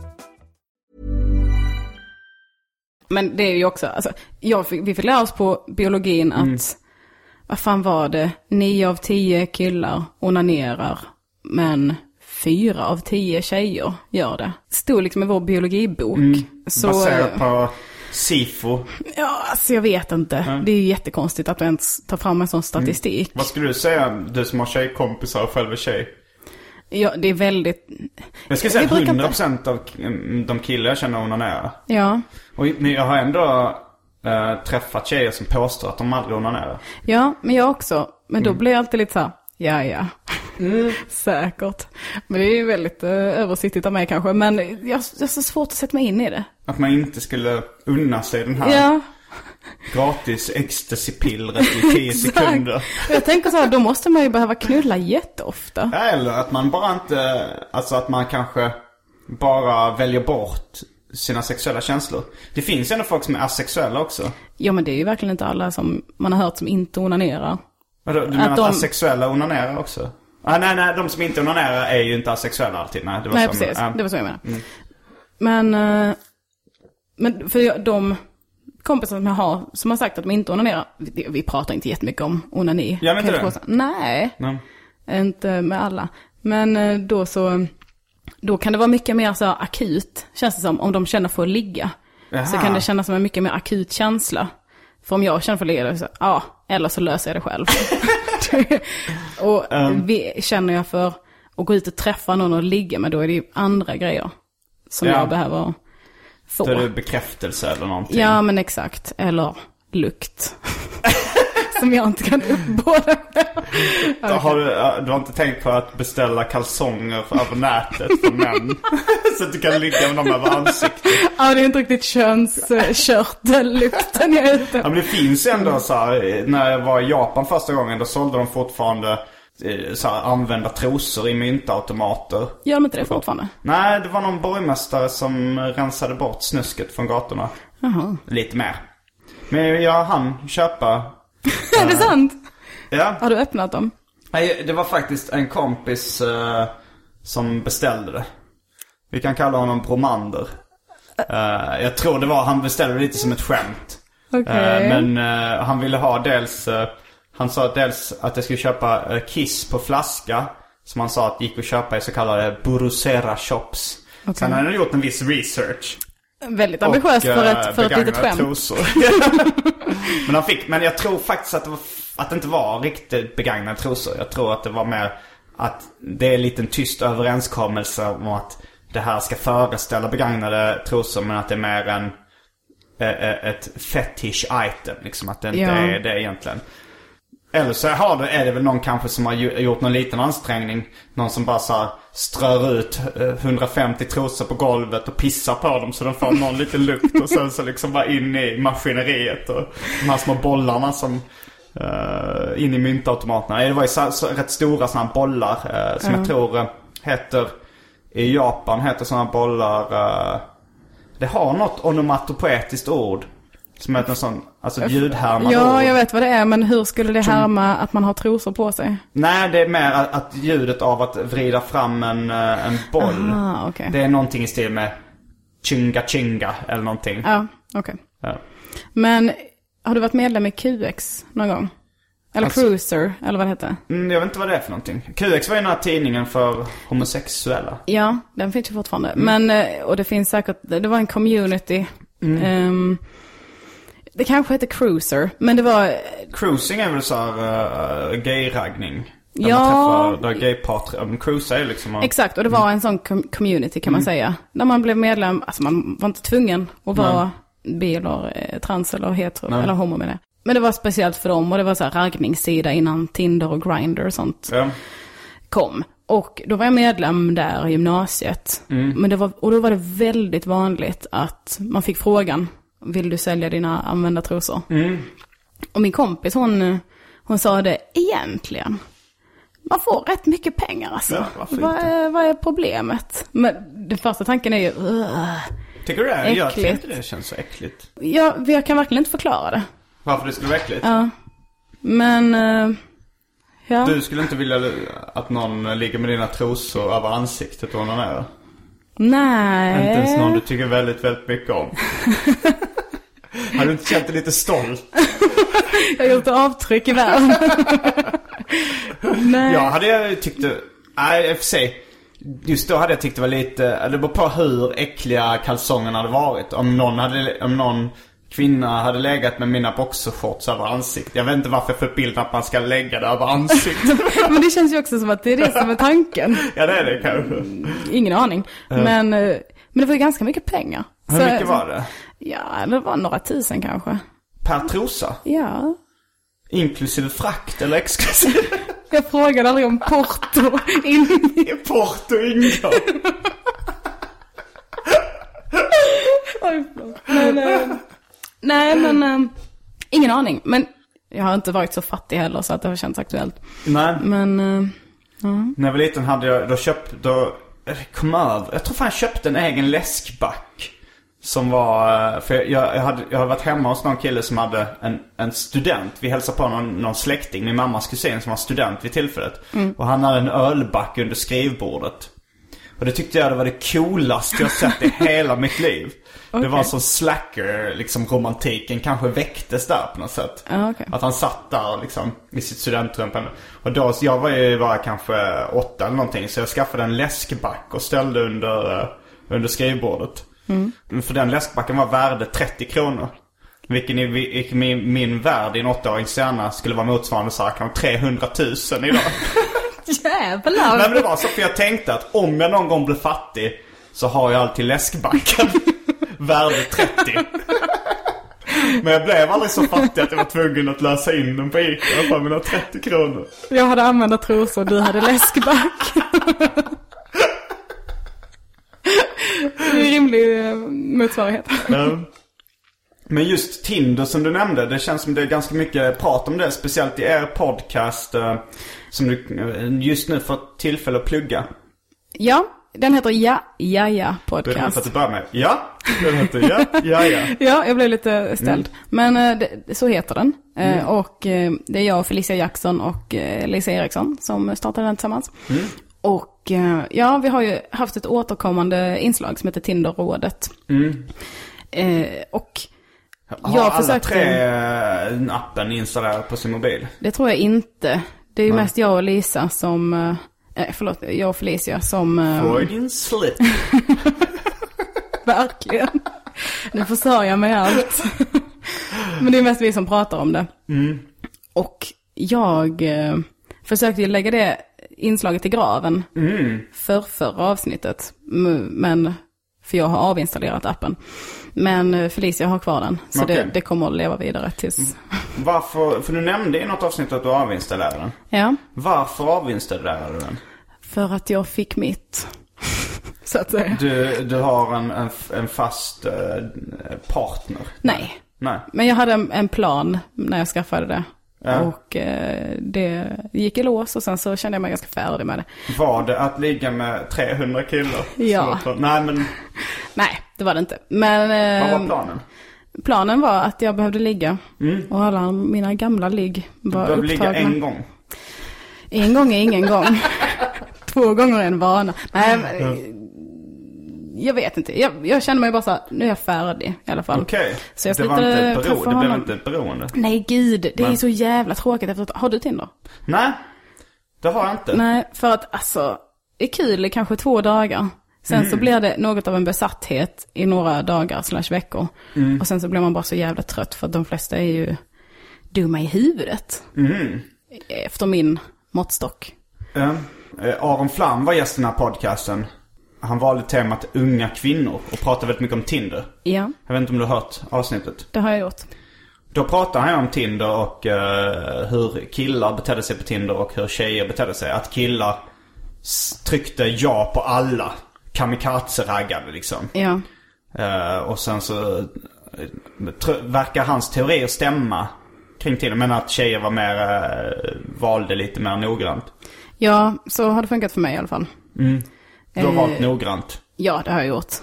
Men det är ju också, alltså, jag fick, vi fick lära oss på biologin att, vad fan var det, nio av tio killar onanerar, men fyra av tio tjejer gör det. Stod liksom i vår biologibok. Så, Baserat på SIFO. ja, alltså jag vet inte. Det är ju jättekonstigt att du ens tar fram en sån statistik. Vad skulle du säga, du som har tjejkompisar och själv är tjej? Ja, det är väldigt, Jag skulle säga Vi brukar inte- 100% av mm, de killar jag känner onanerar. ja. Och, men jag har ändå eh, träffat tjejer som påstår att de aldrig onanerar. Ja, men jag också. Men då Mm. blir jag alltid lite så här, ja ja. (laughs) Säkert. Men det är ju väldigt uh, översiktligt av mig kanske. Men jag, jag har så svårt att sätta mig in i det. Att man inte skulle unna sig den här Ja, gratis ecstasy-pillret i 10 (laughs) sekunder. jag tänker så här, då måste man ju behöva knulla jätteofta. Eller att man bara inte, alltså att man kanske bara väljer bort sina sexuella känslor. Det finns ju ändå folk som är asexuella också. Ja, men det är ju verkligen inte alla som man har hört som inte onanerar. Vadå, Du menar att, de- asexuella onanerar också? Ah, nej, nej, de som inte onanerar är ju inte asexuella alltid. Nej, det var Nej, som, precis. ja. Det var så jag menade. Men, eh, men för de kompisar som jag har som har sagt att de inte onanerar, vi, vi pratar inte jättemycket om onani. Gör ni inte det? Nej. Nej. Inte med alla. Men eh, då så, då kan det vara mycket mer så akut, känns det som, om de känner för att ligga. Så Jaha. kan det kännas som en mycket mer akut känsla. För om jag känner för att ligga, då så, ja, eller så löser jag det själv. (laughs) och vi, känner jag för att gå ut och träffa någon och ligga med, då är det ju andra grejer som Ja. jag behöver få. Då är det bekräftelse eller någonting. Ja, men exakt. Eller lukt. (laughs) som jag inte kan uppbåda. (laughs) Då Har du, du har inte tänkt på att beställa kalsonger över nätet för män? (laughs) så att du kan ligga med dem över ansiktet. Ja, det är inte riktigt könskörtellukten jag är ute Ja, men det finns ändå så här, när jag var i Japan första gången, då sålde de fortfarande så här, använda trosor i myntautomater. Gör de inte det fortfarande? Nej, det var någon borgmästare som rensade bort snusket från gatorna. Jaha. Lite mer. Men jag hann köpa. (laughs) Är det sant? Ja, Har du öppnat dem? Nej, det var faktiskt en kompis eh, som beställde det. Vi kan kalla honom Bromander. Eh, jag tror det var, han beställde det lite som ett skämt. Okej. Eh, men eh, han ville ha dels, eh, han sa dels att jag skulle köpa eh, Kiss på flaska. Som han sa att gick att köpa i så kallade Burusera shops. Sen hade han gjort en viss research. Väldigt ambitiöst för eh, ett, för ett litet begagnade skämt. (laughs) Men han fick, men jag tror faktiskt att det, var, att det inte var riktigt begagnade trosor. Jag tror att det var mer att det är en liten tyst överenskommelse om att det här ska föreställa begagnade trosor men att det är mer en eh, eh, ett fetish item. Liksom att det inte Ja. är det egentligen. Eller så har det, är det väl någon kanske som har gjort någon liten ansträngning. Någon som bara så strör ut eh, 150 trosor på golvet och pissar på dem så de får någon liten lukt. Och sen så liksom bara in i maskineriet och de här små bollarna som eh, in i myntautomaterna. Eh, Det var ju så, så, rätt stora sådana här bollar eh, som jag tror eh, heter i Japan heter sådana bollar eh, Det har något onomatopoetiskt ord. Som heter en sån, alltså ljudhärmande Ja, jag vet vad det är, men hur skulle det härma att man har trosor på sig? Nej, det är mer att, att ljudet av att vrida fram en, eh, en boll. Ah, okej. Det är någonting i stil med chinga chinga eller någonting. Ja, okej. Ja. Men har du varit medlem i QX någon gång? Eller Alltså- Cruiser, eller vad det heter? Mm, jag vet inte vad det är för någonting. QX var ju den här tidningen för homosexuella. Ja, den finns ju fortfarande. Mm. Men, eh, och det finns säkert, det var en community. Ehm, Det kanske heter cruiser, men det var... Cruising är väl så här uh, gay-raggning? Där Ja. man träffar, där gaypar, ja, men cruisa är liksom att- Exakt, och det var en sån com- community kan man säga. Där man blev medlem, alltså man var inte tvungen att vara bi eller eh, trans eller hetero, Nej. eller homo med det. Men det var speciellt för dem och det var så här raggningssida innan Tinder och Grindr och sånt Ja. kom. Och då var jag medlem där i gymnasiet. Men det var, och då var det väldigt vanligt att man fick frågan, vill du sälja dina använda trosor? Och min kompis hon, hon sa det egentligen. Man får rätt mycket pengar alltså. Ja, vad, är, vad är problemet? Men den första tanken är ju, "Ugh." Tycker du det? Jag tycker inte det känns så äckligt. ja, jag kan verkligen inte förklara det. Varför det skulle vara äckligt? Ja. Men, eh, ja. Du skulle inte vilja att någon ligger med dina trosor över ansiktet och onanerar? Nej. Inte ens någon du tycker väldigt, väldigt mycket om? (laughs) Har du inte känt dig lite stolt? (laughs) Jag har gjort avtryck i världen. (laughs) Nej. Jag hade tyckt det, nej i och för sig. Just då hade jag tyckt det var lite, det beror på hur äckliga kalsongerna hade varit. Om någon, hade, om någon kvinna hade legat med mina boxershorts över ansiktet. Jag vet inte varför jag får bilden att man ska lägga det över ansiktet. (laughs) Men det känns ju också som att det är det som är tanken. ja det är det kanske. Ingen aning. Men, eh, men det var ju ganska mycket pengar. Hur Så- mycket var det? Ja, det var några tusen kanske. Per trosa? Ja. Inklusive frakt eller exklusive? (laughs) Jag frågade aldrig om porto. (laughs) In... Porto ingår. (laughs) Oj, men, eh, nej, men eh, ingen aning. Men jag har inte varit så fattig heller så att det har känts aktuellt. Nej. Men eh, När jag var liten hade jag, då köpt, då, jag kom över, jag tror fan jag köpte en egen läskback. Som var, för jag, jag, hade, jag hade varit hemma hos någon kille som hade en, en student. Vi hälsade på någon, någon släkting, min mammas kusin som var student vid tillfället. Och han hade en ölback under skrivbordet. Och det tyckte jag det var det coolaste jag sett i (laughs) hela mitt liv. Det var som slacker, liksom romantiken kanske väcktes där på något sätt. Okej. Att han satt där liksom i sitt studentrum. Och då, jag var ju bara kanske åtta eller någonting. Så jag skaffade en läskback och ställde under, eh, under skrivbordet. För den läskbacken var värde 30 kronor. Vilken i, vilken min, min värld i en åttaårings hjärna skulle vara motsvarande så här, kanske 300 000 idag. (laughs) jävlar. Nej men det var så för jag tänkte att om jag någon gång blir fattig så har jag alltid läskbacken. (laughs) Värde 30. Men jag blev aldrig så fattig att jag var tvungen att lösa in den på Ica för mina 30 kronor. Jag hade använda trosor, du hade läskback. (laughs) det är rimlig eh, motsvarighet. Mm. Men just Tinder som du nämnde, det känns som det är ganska mycket prat om det. Speciellt i er podcast eh, som du eh, just nu får tillfälle att plugga. Ja, den heter Ja, ja, ja Det är för att podcast. du börjar med ja, den heter ja, ja, ja. (laughs) Ja, jag blev lite ställd. Men eh, det, så heter den. Eh, Och det är jag, Felicia Jackson och Lisa Eriksson som startade den tillsammans. Och eh, ja, vi har ju haft ett återkommande inslag som heter Tinderrådet. Eh, och Har jag alla försökte... tre eh, appen installerad på sin mobil? Det tror jag inte. Det är ju mest jag och Lisa som, eh, eh, förlåt, jag och Felicia som... eh, Freudian slip. (laughs) Verkligen. Nu förstör jag mig allt. Men det är mest vi som pratar om det. Och jag försökte ju lägga det inslaget i graven för förra avsnittet. Men, för jag har avinstallerat appen. Men eh, Felicia har kvar den. Så Okej. det, det kommer att leva vidare tills... Varför, för du nämnde i något avsnitt att du avinstallerade den. Ja, Varför avinstallerade du den? för att jag fick mitt. (laughs) Så att säga. Du, du har en, en, en fast eh, partner? Nej. Nej. Men jag hade en, en plan när jag skaffade det. Ja. Och eh, det gick i lås och sen så kände jag mig ganska färdig med det. Var det att ligga med 300 killar? Ja. Nej men, (laughs) Nej, det var det inte. Men vad eh, var planen? planen var att jag behövde ligga. Och alla mina gamla ligg Du var behöver ligga upptagna. en gång. En gång är ingen gång. (laughs) Två gånger är en vana. Nej, men, jag vet inte. Jag, jag kände mig bara så här, nu är jag färdig i alla fall. Okej. Så jag det var inte ett bero, det blev inte ett beroende. Nej, gud. Det är Nej. så jävla tråkigt efter att, Har du Tinder? Nej, det har jag inte. Nej, för att alltså, det är kul i kanske två dagar. Sen så blir det något av en besatthet i några dagar slash veckor. Och sen så blir man bara så jävla trött för att de flesta är ju dumma i huvudet. Efter min måttstock. Eh, Aron Flam var gäst i den här podcasten. Han valde temat unga kvinnor och pratade väldigt mycket om Tinder. Ja, Jag vet inte om du har hört avsnittet? det har jag gjort. Då pratade han om Tinder och eh, hur killar betedde sig på Tinder och hur tjejer betedde sig. Att killar tryckte ja på alla. Kamikaze-raggade liksom. Ja. Eh, och sen så eh, verkar hans teorier stämma kring Tinder. Men att tjejer var mer, eh, valde lite mer noggrant. Ja, så har det funkat för mig i alla fall. Du har Eh, valt noggrant. Ja, det har jag gjort.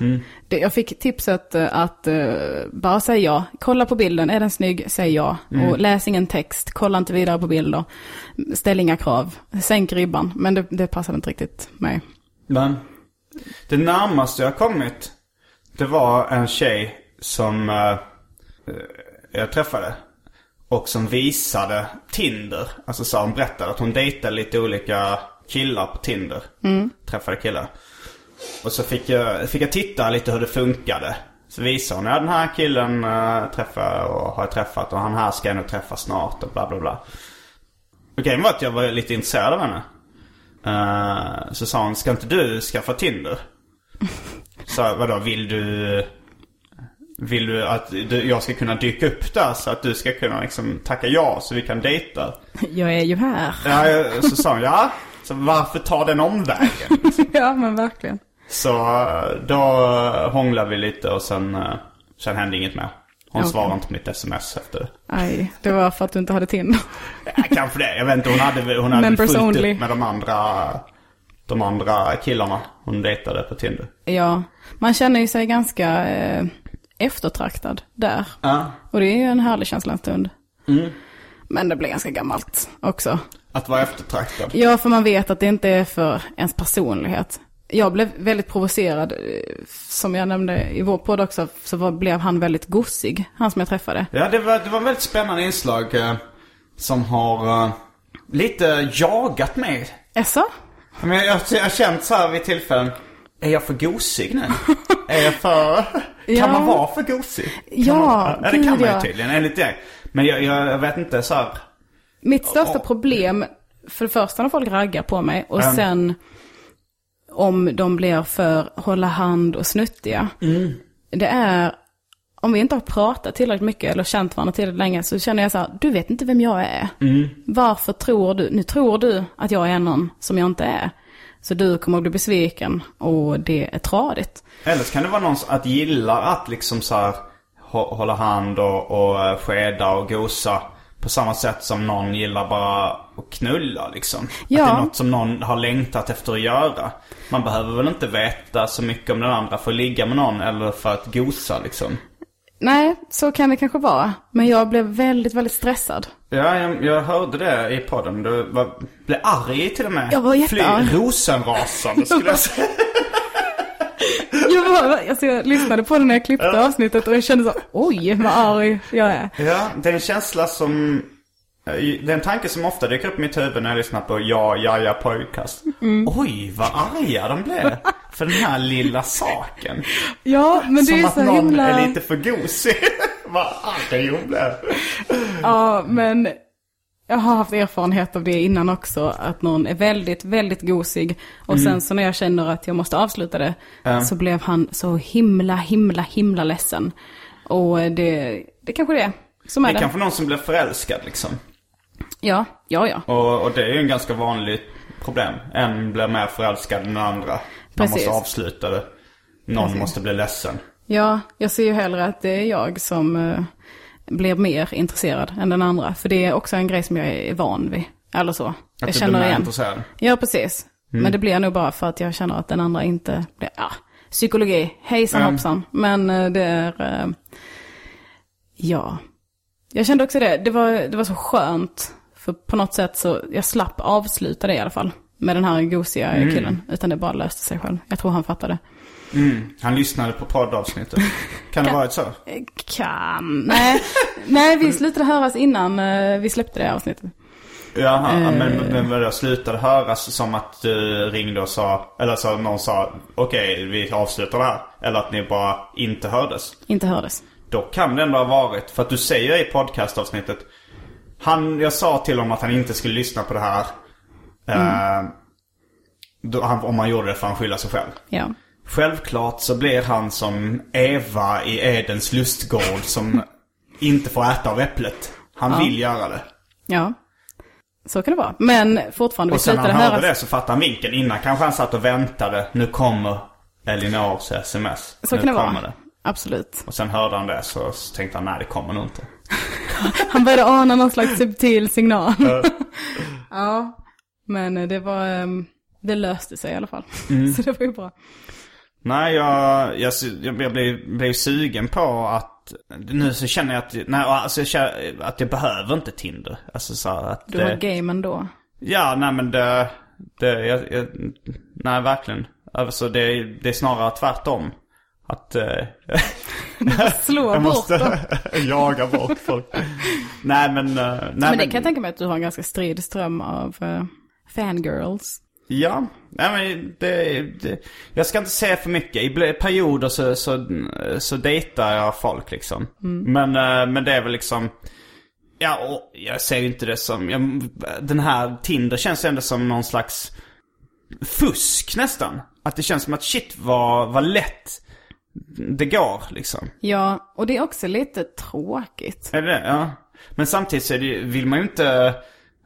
Det, jag fick tipset eh, att eh, bara säga ja. Kolla på bilden, är den snygg, säg ja. Och läs ingen text, kolla inte vidare på bilder. Ställ inga krav, sänk ribban. Men det, det passade inte riktigt mig. Men det närmaste jag kommit, det var en tjej som eh, eh, jag träffade. Och som visade Tinder. Alltså så hon berättade att hon dejtade lite olika killar på Tinder. Träffade killar. Och så fick jag, fick jag titta lite hur det funkade. Så visade hon, ja den här killen uh, träffar och har jag träffat och han här ska jag nog träffa snart och bla bla bla. Grejen var att jag var lite intresserad av henne. Eh, så sa hon, ska inte du skaffa Tinder? (laughs) Så vadå, vill du... Vill du att du, jag ska kunna dyka upp där så att du ska kunna liksom tacka ja så vi kan dejta? (laughs) Jag är ju här. Ja, så sa hon, ja. Så varför ta den omvägen? (laughs) ja, men verkligen. Så eh, då hånglade vi lite och sen, eh, sen hände inget mer. Hon Okej. svarade inte på mitt sms efter. Aj, det var för att du inte hade Tinder. Ja, kanske det. Jag vet inte. Hon hade, hon hade Members fullt only. upp med de andra, de andra killarna hon dejtade på Tinder. Ja, man känner ju sig ganska eh, eftertraktad där. Ja. Och det är ju en härlig känsla en stund. Men det blir ganska gammalt också. Att vara eftertraktad. Ja, för man vet att det inte är för ens personlighet. Jag blev väldigt provocerad, eh, som jag nämnde i vår podd också, så var, blev han väldigt gossig, han som jag träffade. Ja, det var, det var väldigt spännande inslag eh, som har eh, lite jagat mig. Jaså? Men jag, jag, jag har känt så här vid tillfällen, är jag för gosig nu? (laughs) är jag för... Kan Ja. man vara för gosig? Kan Ja, man, ja, det kan man ju tydligen enligt det. Men jag, jag, jag vet inte så här. Mitt största problem, för det första när folk raggar på mig och Mm. sen om de blir för hålla hand och snuttiga. Mm. Det är, om vi inte har pratat tillräckligt mycket eller känt varandra tillräckligt länge så känner jag så här, du vet inte vem jag är. Mm. Varför tror du, nu tror du att jag är någon som jag inte är. Så du kommer att bli besviken och det är tradigt. Eller så kan det vara någon att gilla att liksom så här hå- hålla hand och, och eh, skeda och gosa. På samma sätt som någon gillar bara att knulla liksom. Ja. Att det är något som någon har längtat efter att göra. Man behöver väl inte veta så mycket om den andra för att ligga med någon eller för att gosa liksom. Nej, så kan det kanske vara. Men jag blev väldigt, väldigt stressad. Ja, jag, jag hörde det i podden. Du var, blev arg till och med. Jag var jättearg. Fly, rosenrasande skulle jag (laughs) säga. (laughs) Jag, var, alltså jag lyssnade på det när jag klippte avsnittet och jag kände så, oj vad arg jag är. Ja, det är en känsla som... eh, Det är en tanke som ofta dyker upp i mitt huvud när jag lyssnar på Ja, ja, ja podcast. Mm. Oj, vad arga de blev. (laughs) För den här lilla saken. Ja, men det som är att så någon himla... är lite för gosig. (laughs) vad arg hon blev. Ja, men jag har haft erfarenhet av det innan också. Att någon är väldigt, väldigt gosig. Och Mm. sen så när jag känner att jag måste avsluta det. Så blev han så himla, himla, himla ledsen. Och det, det kanske det är som är Det det. är kanske någon som blir förälskad liksom. Ja, ja, ja. Och, och det är ju en ganska vanligt problem. En blir mer förälskad än den andra. Man Precis. måste avsluta det. Någon måste bli ledsen. Ja, jag ser ju hellre att det är jag som eh, blir mer intresserad än den andra. För det är också en grej som jag är van vid. Eller så. Att jag känner igen. intresserad. Ja, precis. Mm. Men det blir nog bara för att jag känner att den andra inte blir, ja, psykologi, hejsan Mm. hoppsan. Men eh, det är, eh, ja. Jag kände också det, det var, det var så skönt. För på något sätt så, jag slapp avsluta det i alla fall. Med den här gosiga Mm. killen. Utan det bara löste sig själv. Jag tror han fattade. Han lyssnade på poddavsnittet. Kan det varit så? Kan, nej. nej, vi slutade höras innan eh, vi släppte det avsnittet. Jaha, Eh. men, men vadå, slutade höras som att du ringde och sa, eller så någon sa okej vi avslutar det här. Eller att ni bara inte hördes. Inte hördes. Då kan det ändå ha varit, för att du säger i podcastavsnittet han, jag sa till honom att han inte skulle lyssna på det här. Eh, då, han, om han gjorde det för han skylla sig själv. Ja. Självklart så blir han som Eva i Edens lustgård som inte får äta av äpplet. Han vill göra det. Ja. Så kan det vara. Men fortfarande, Och sen när han hörde höras. det så fattade han vinkeln. Innan kanske han satt och väntade. Nu kommer Elinors sms. Så nu kan det vara. det. Absolut. Och sen hörde han det så så tänkte han nej det kommer nog inte. (laughs) Han började ana någon slags subtil signal. (laughs) ja. Men eh, det var, ehm, det löste sig i alla fall. Mm. (laughs) Så det var ju bra. Nej jag, jag, jag, blev, blev sugen på att nu så känner jag att, nej, alltså jag känner att jag behöver inte Tinder. Alltså så att Du det- var game ändå. Ja, nej men det... det jag, jag, nej, verkligen. Alltså det, det är snarare tvärtom. Att... Eh, (laughs) Slå jag bort måste (laughs) jaga bort folk. nej men... eh, nej, Men det kan jag tänka mig att du har en ganska strid ström av uh, fangirls. Ja, nej men det, det... Jag ska inte säga för mycket. I perioder så, så, så dejtar jag folk liksom. Men, eh, men det är väl liksom... Ja, och jag ser ju inte det som... Jag, den här Tinder känns ändå som någon slags fusk nästan. Att det känns som att shit vad, vad lätt det går liksom. Ja, och det är också lite tråkigt. Är det? Ja. Men samtidigt så det, vill man ju inte,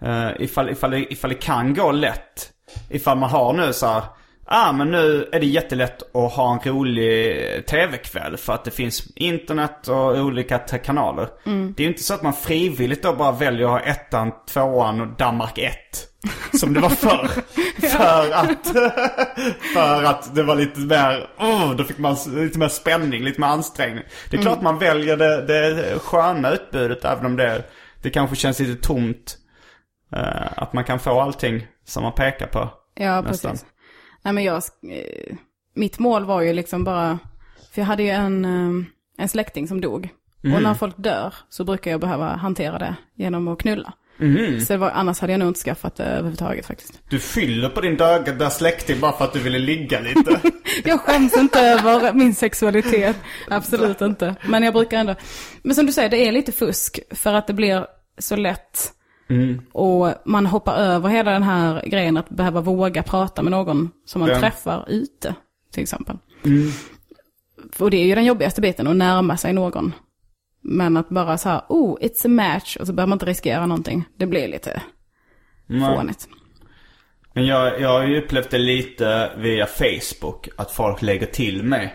uh, ifall, ifall, ifall det kan gå lätt. Ifall man har nu så här, ah men nu är det jättelätt att ha en rolig tv-kväll för att det finns internet och olika kanaler. Det är ju inte så att man frivilligt då bara väljer att ha ettan, tvåan och Danmark 1. Som det var förr. (laughs) för att, för att det var lite mer, oh, då fick man lite mer spänning, lite mer ansträngning. Det är klart man väljer det, det sköna utbudet även om det, det kanske känns lite tomt. Eh, att man kan få allting som man pekar på. Ja, Nästan. precis. Nej men jag, eh, mitt mål var ju liksom bara, för jag hade ju en, eh, en släkting som dog. Mm. Och när folk dör så brukar jag behöva hantera det genom att knulla. Mm. Så det var, annars hade jag nog inte skaffat det överhuvudtaget faktiskt. Du fyller på din döda släkting bara för att du ville ligga lite. (laughs) Jag skäms inte över min sexualitet. Absolut inte. Men jag brukar ändå. Men som du säger, det är lite fusk. För att det blir så lätt. Och man hoppar över hela den här grejen att behöva våga prata med någon som man Ja. träffar ute. Till exempel. Och det är ju den jobbigaste biten, att närma sig någon. Men att bara så här, oh, it's a match. Och så behöver man inte riskera någonting. Det blir lite fånigt. Men jag, jag har ju upplevt det lite via Facebook. Att folk lägger till mig.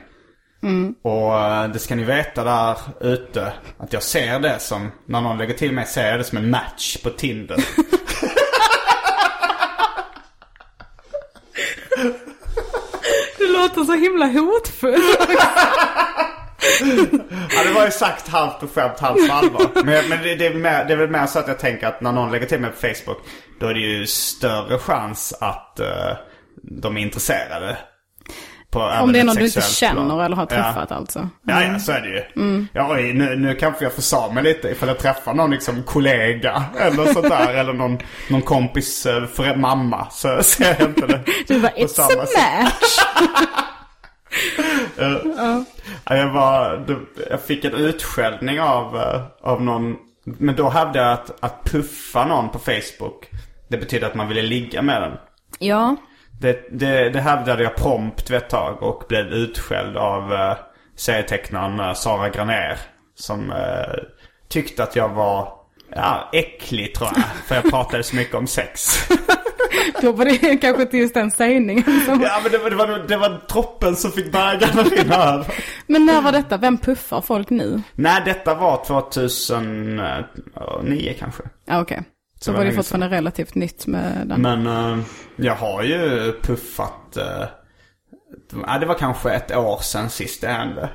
Och eh, det ska ni veta där ute. Att jag ser det som, när någon lägger till mig ser jag det som en match på Tinder. (laughs) Du låter så himla hotfull. (laughs) Ja det var ju sagt halvt på skämt, halvt på allvar. Men, men det, det, är väl mer, det är väl mer så att jag tänker att när någon lägger till mig på Facebook. Då är det ju större chans att eh, de är intresserade. På Om det är någon du inte känner plan. eller har Ja. träffat alltså. Ja, ja, så är det ju. Ja, oj, nu, nu kanske jag försa mig lite ifall jag träffar någon liksom kollega eller sånt där. (laughs) eller någon, någon kompis eh, för mamma. Så ser jag inte det Du på it's a match. (laughs) Ja, jag, var, jag fick en utskällning av, eh, av någon. Men då hävdade jag att, att puffa någon på Facebook. Det betyder att man ville ligga med den. Ja, Det, det, det hävdade jag prompt vid ett tag och blev utskälld av uh, serietecknaren eh, Sara Graner. Som eh, tyckte att jag var ja, äcklig tror jag. För jag pratade så mycket om sex. (laughs) då var det kanske inte just den sägningen. som- ja men det var, det, var, det var droppen som fick bägaren att rinna över. Men när var detta? Vem puffar folk nu? Nej detta var 2009 kanske. Ja, okej. Så var det fortfarande relativt nytt med den. Men eh, jag har ju puffat. Uh, det var kanske ett år sedan sist det hände.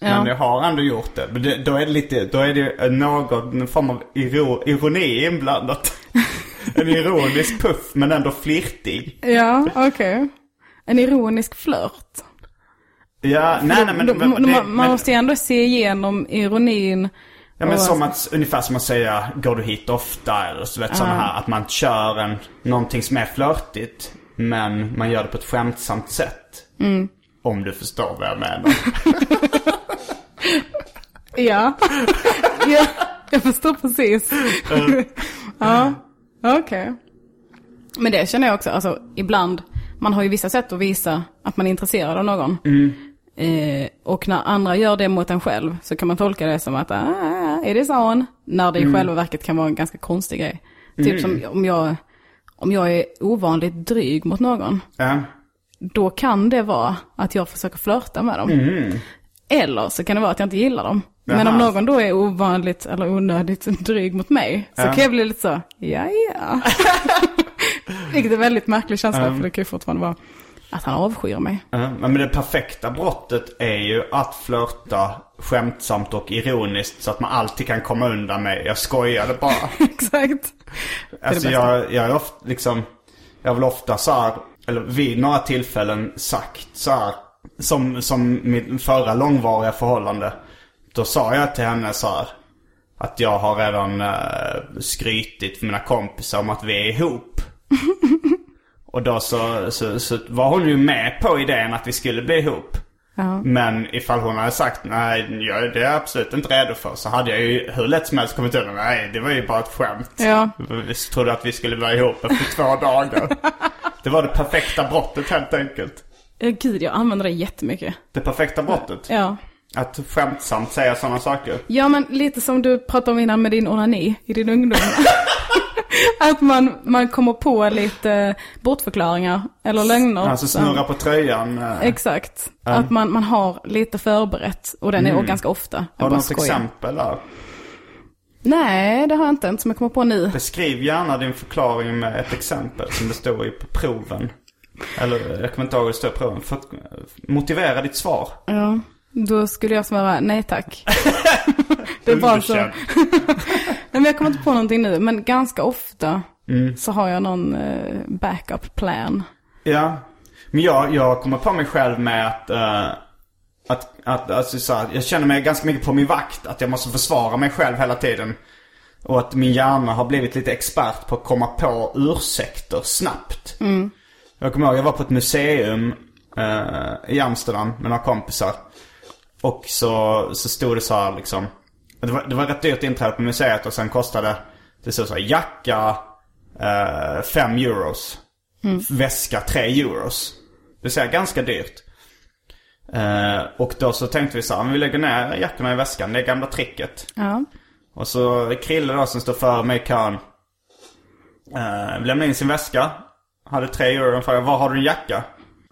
Ja. Men jag har ändå gjort det. Men det, då är det lite, då är det någon form av iro, ironi inblandat. (laughs) en ironisk puff men ändå flirtig. Ja, okej. En ironisk flört. Ja, nej nej men... Då- men, man, men- måste ju ändå se igenom ironin Ja men som att, ungefär som att säga går du hit ofta eller så vet sådana här. Att man kör en, någonting som är flörtigt. Men man gör det på ett skämtsamt sätt. Mm. Om du förstår vad jag menar. (laughs) Ja. (laughs) ja, jag förstår precis. (laughs) ja, okej. Men det känner jag också, alltså ibland, man har ju vissa sätt att visa att man är intresserad av någon. Eh, och när andra gör det mot en själv så kan man tolka det som att, ah, är det så? När det i själva verket kan vara en ganska konstig grej. Typ som om jag, om jag är ovanligt dryg mot någon, ja. då kan det vara att jag försöker flörta med dem. Eller så kan det vara att jag inte gillar dem. Men om Jaha. någon då är ovanligt eller onödigt dryg mot mig så kan jag bli lite så, ja ja. (laughs) Vilket är väldigt märklig känsla för det kan ju fortfarande vara att han avskyr mig. Ja, Men det perfekta brottet är ju att flörta skämtsamt och ironiskt så att man alltid kan komma undan med jag skojade bara. (laughs) Exakt. Alltså jag, jag är ofta liksom, jag väl ofta så här, eller vid några tillfällen sagt så här, som, som mitt förra långvariga förhållande. Då sa jag till henne så här, att jag har redan uh, skrytit för mina kompisar om att vi är ihop. (laughs) Och då så, så, så var hon ju med på idén att vi skulle bli ihop. Ja. Men ifall hon hade sagt nej, jag är det absolut inte redo för. Så hade jag ju hur lätt som helst kommit undan. Nej, det var ju bara ett skämt. Ja. Vi trodde att vi skulle vara ihop efter två (laughs) dagar. Det var det perfekta brottet helt enkelt. Ja, Gud, jag använder det jättemycket. Det perfekta brottet. Ja. Att skämtsamt säga sådana saker. Ja, men lite som du pratade om innan med din onani i din ungdom. (laughs) (laughs) att man, man kommer på lite bortförklaringar eller lögner. Alltså snurra på tröjan. eh. Exakt. Att man, man har lite förberett. Och den är ganska ofta. Mm. Har du något skojar. exempel där? Nej, det har jag inte. Inte som jag kommer på nu. Beskriv gärna din förklaring med ett exempel som det står i på proven. Eller jag kommer inte ihåg hur det står i proven. För, motivera ditt svar. Ja, då skulle jag svara nej tack. (laughs) det är bara så. (laughs) Nej, men jag kommer inte på någonting nu. Men ganska ofta Mm. så har jag någon eh, backup plan. Ja. Men jag, jag kommer på mig själv med att, eh, att, att alltså, så här, jag känner mig ganska mycket på min vakt. Att jag måste försvara mig själv hela tiden. Och att min hjärna har blivit lite expert på att komma på ursäkter snabbt. Jag kommer ihåg, jag var på ett museum eh, i Amsterdam med några kompisar. Och så, så stod det så här liksom. Det var, det var rätt dyrt inträde på museet och sen kostade det stod så här jacka 5 euros. Väska 3 euros. Det vill säga ganska dyrt. Eh, och då så tänkte vi så här, vi lägger ner jackorna i väskan. Det är gamla tricket. Ja. Och så Krille då som står före mig i kön. Uh, lämnade in sin väska. Hade tre euro och frågade var har du din jacka?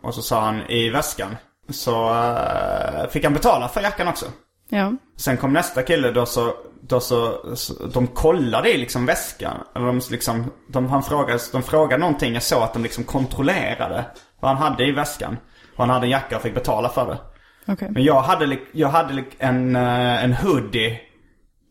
Och så sa han i väskan. Så eh, fick han betala för jackan också. Ja. Sen kom nästa kille då så, då så, så de kollade i liksom väskan. Eller de liksom, de, han frågade, de frågade någonting. Jag såg att de liksom kontrollerade vad han hade i väskan. Och han hade en jacka och fick betala för det. Okej. Men jag hade, jag hade en, eh, en hoodie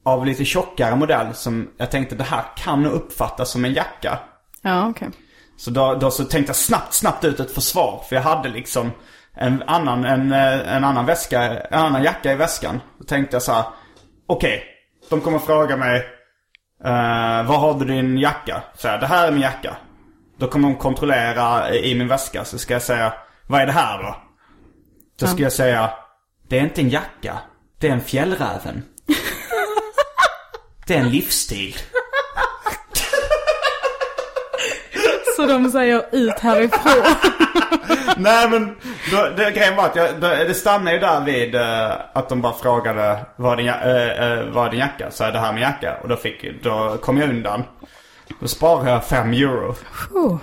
av lite tjockare modell som jag tänkte det här kan uppfattas som en jacka. Ja, okej. Så då, då så tänkte jag snabbt, snabbt ut ett försvar. För jag hade liksom en annan, en, eh, en annan väska, en annan jacka i väskan. Då tänkte jag så här: okej, de kommer fråga mig, uh, var har du din jacka? Så här, det här är min jacka. Då kommer de kontrollera i min väska. Så ska jag säga, vad är det här då? Då ska jag säga, det är inte en jacka. Det är en fjällräven. (laughs) det är en livsstil. Så de säger ut härifrån. (laughs) Nej men då, det, grejen var att jag, då, det stannade ju där vid eh, att de bara frågade vad din, eh, eh, vad är din jacka? Så är det här min jacka. Och då, fick, då kom jag undan. Då sparade jag 5 euro. Oh.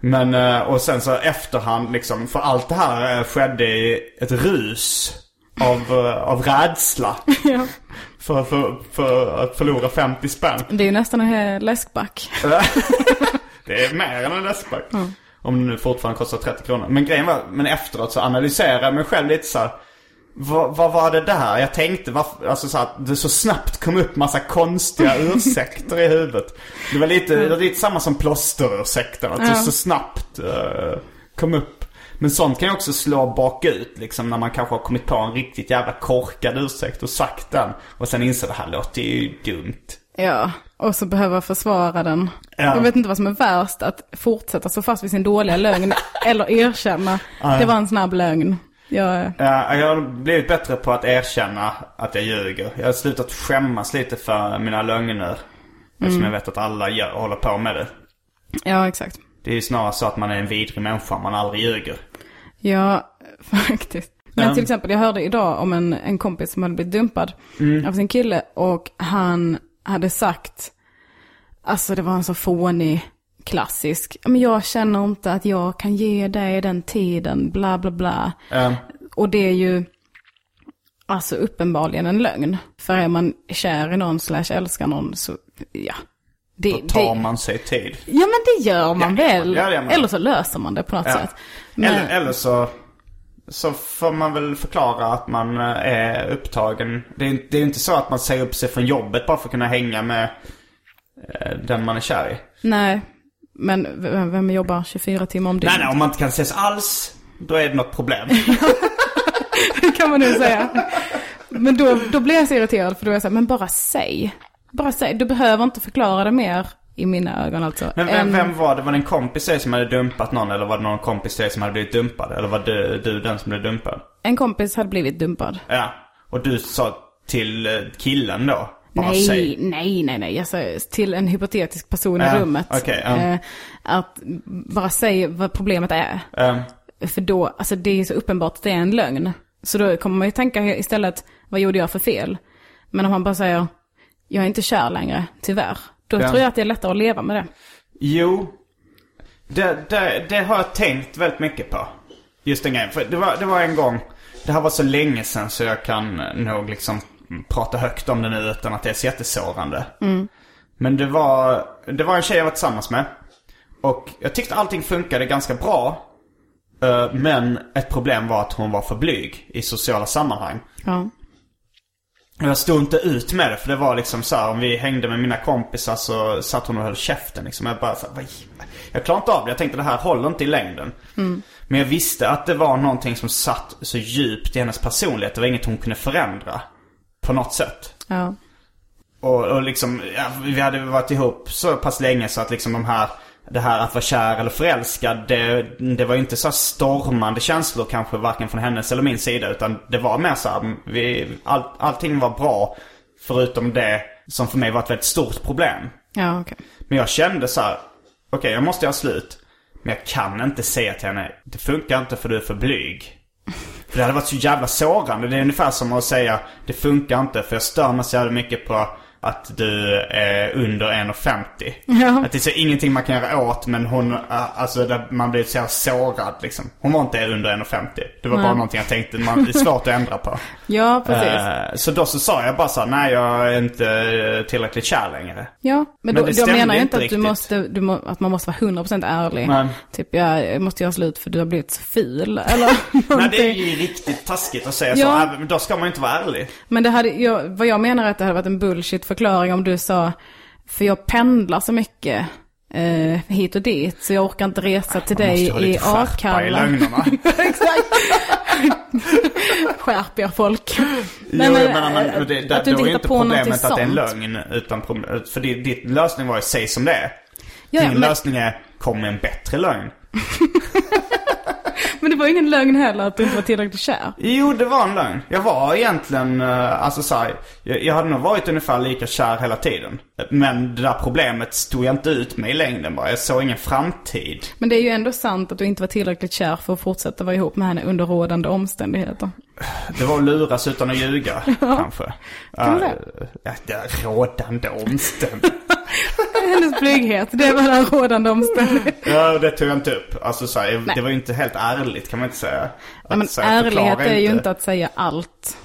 Men eh, och sen så efterhand liksom, för allt det här eh, skedde i ett rus av, eh, av rädsla. (laughs) Ja. För, för, för att förlora 50 spänn. Det är ju nästan en läskback. (laughs) Det är mer än en läskback. Om det nu fortfarande kostar 30 kronor. Men grejen var, men efteråt så analyserade jag mig själv lite så här. Vad, vad var det där? Jag tänkte, varför, alltså så att det så snabbt kom upp massa konstiga (laughs) ursäkter i huvudet. Det var lite, det var lite samma som plåsterursäkten. Att det Ja. så snabbt eh, kom upp. Men sånt kan ju också slå bakut liksom när man kanske har kommit på en riktigt jävla korkad ursäkt och sagt den. Och sen inser det här låter ju dumt. Ja, och så behöva försvara den. Ja. Jag vet inte vad som är värst, att fortsätta stå fast vid sin dåliga lögn (laughs) eller erkänna. Det var en snabb lögn. Jag, Ja, jag har blivit bättre på att erkänna att jag ljuger. Jag har slutat skämmas lite för mina lögner. Eftersom jag vet att alla gör, håller på med det. ja, exakt. Det är ju snarare så att man är en vidrig människa om man aldrig ljuger. Ja, (laughs) faktiskt. Men Ja. till exempel, jag hörde idag om en, en kompis som hade blivit dumpad Mm. av sin kille. Och han hade sagt, alltså det var en så fånig, klassisk, men jag känner inte att jag kan ge dig den tiden, bla bla bla. Ja. Och det är ju, alltså uppenbarligen en lögn. För är man kär i någon slash älskar någon så, ja. Det, Då tar det, man sig tid. Ja men det gör man Ja, väl. Ja, det gör man. Eller så löser man det på något Ja. sätt. Men, Eller, eller så, så får man väl förklara att man eh, är upptagen. Det är, det är ju inte så att man säger upp sig från jobbet bara för att kunna hänga med eh, den man är kär i. Nej, men v- vem jobbar 24 timmar om Nej, dygnet? nej, om man inte kan ses alls, då är det något problem. (laughs) kan man nu säga. Men då, då blir jag så irriterad för då är jag så här, men bara säg. Bara säg, du behöver inte förklara det mer i mina ögon alltså. Men vem, vem var det? Var det en kompis till som hade dumpat någon? Eller var det någon kompis till som hade blivit dumpad? Eller var du, du den som blev dumpad? En kompis hade blivit dumpad. Ja. Och du sa till eh, killen då? Nej, nej, nej, nej. Jag sa till en hypotetisk person i rummet. okej, ja. eh, att bara säg vad problemet är. Ehm, För då, alltså det är så uppenbart att det är en lögn. Så då kommer man ju tänka istället, vad gjorde jag för fel? Men om man bara säger, jag är inte kär längre, tyvärr. Då Ja. tror jag att det är lättare att leva med det. Jo. Det, det, det har jag tänkt väldigt mycket på. Just den grejen. För det var, det var en gång. Det här var så länge sedan så jag kan nog liksom prata högt om det nu utan att det är så jättesårande. Men det var, det var en tjej jag var tillsammans med. Och jag tyckte allting funkade ganska bra. Eh, Men ett problem var att hon var för blyg i sociala sammanhang. Ja. Jag stod inte ut med det för det var liksom så här, om vi hängde med mina kompisar så satt hon och höll käften liksom. Jag bara så här, Jag klarade inte av det. Jag tänkte det här håller inte i längden. Men jag visste att det var någonting som satt så djupt i hennes personlighet. Det var inget hon kunde förändra. På något sätt. Ja. Och, och liksom, ja, vi hade varit ihop så pass länge så att liksom de här det här att vara kär eller förälskad, det, det var ju inte så stormande känslor kanske varken från hennes eller min sida. Utan det var mer så här, vi, all, allting var bra. Förutom det som för mig var ett väldigt stort problem. Ja, okej. Men jag kände så här, okej jag måste göra slut. Men jag kan inte säga till henne, det funkar inte för du är för blyg. (laughs) För det hade varit så jävla sårande. Det är ungefär som att säga, det funkar inte för jag stör mig så jävla mycket på att du är under 1,50. Ja. Att det är så ingenting man kan göra åt men hon, äh, alltså man blir så sårad liksom. Hon var inte under 1,50. Det var bara någonting jag tänkte, man, det är svårt att ändra på. (laughs) Ja, precis. Eh, så då så sa jag bara så här, nej jag är inte eh, tillräckligt kär längre. Ja, men, Men då, jag stämde menar ju inte att, du riktigt. måste, du må, att man måste vara 100% ärlig. Nej. Typ, jag måste göra slut för du har blivit så ful. (laughs) Eller Nej det är ju riktigt taskigt att säga Ja. så. Äh, Men då ska man inte vara ärlig. Men det hade, jag, vad jag menar är att det hade varit en bullshit-förklaring om du sa, för jag pendlar så mycket eh, hit och dit, så jag orkar inte resa till Man dig i Akalla. (laughs) Exakt. Skärp er folk. Jo, Nej, men, men, men, eh, det, det, att du då inte är inte problemet att det är en lögn. Utan, för det, ditt lösning var ju säg som det är. Ja, Din men- lösning är kom med en bättre lögn. (laughs) Men det var ingen lögn heller att du inte var tillräckligt kär. Jo, det var en lögn. Jag var egentligen, eh, alltså så här, jag, jag hade nog varit ungefär lika kär hela tiden. Men det där problemet stod jag inte ut med i längden bara. Jag såg ingen framtid. Men det är ju ändå sant att du inte var tillräckligt kär för att fortsätta vara ihop med henne under rådande omständigheter. Det var att luras utan att ljuga, kanske. Kan? Ja, det är rådande omständigheter. (laughs) Hennes blyghet, det var den rådande omständigheten. Ja, det tog jag inte upp. Alltså så här, Nej. det var ju inte helt ärligt kan man inte säga. Att men säga, ärlighet är ju inte att säga allt.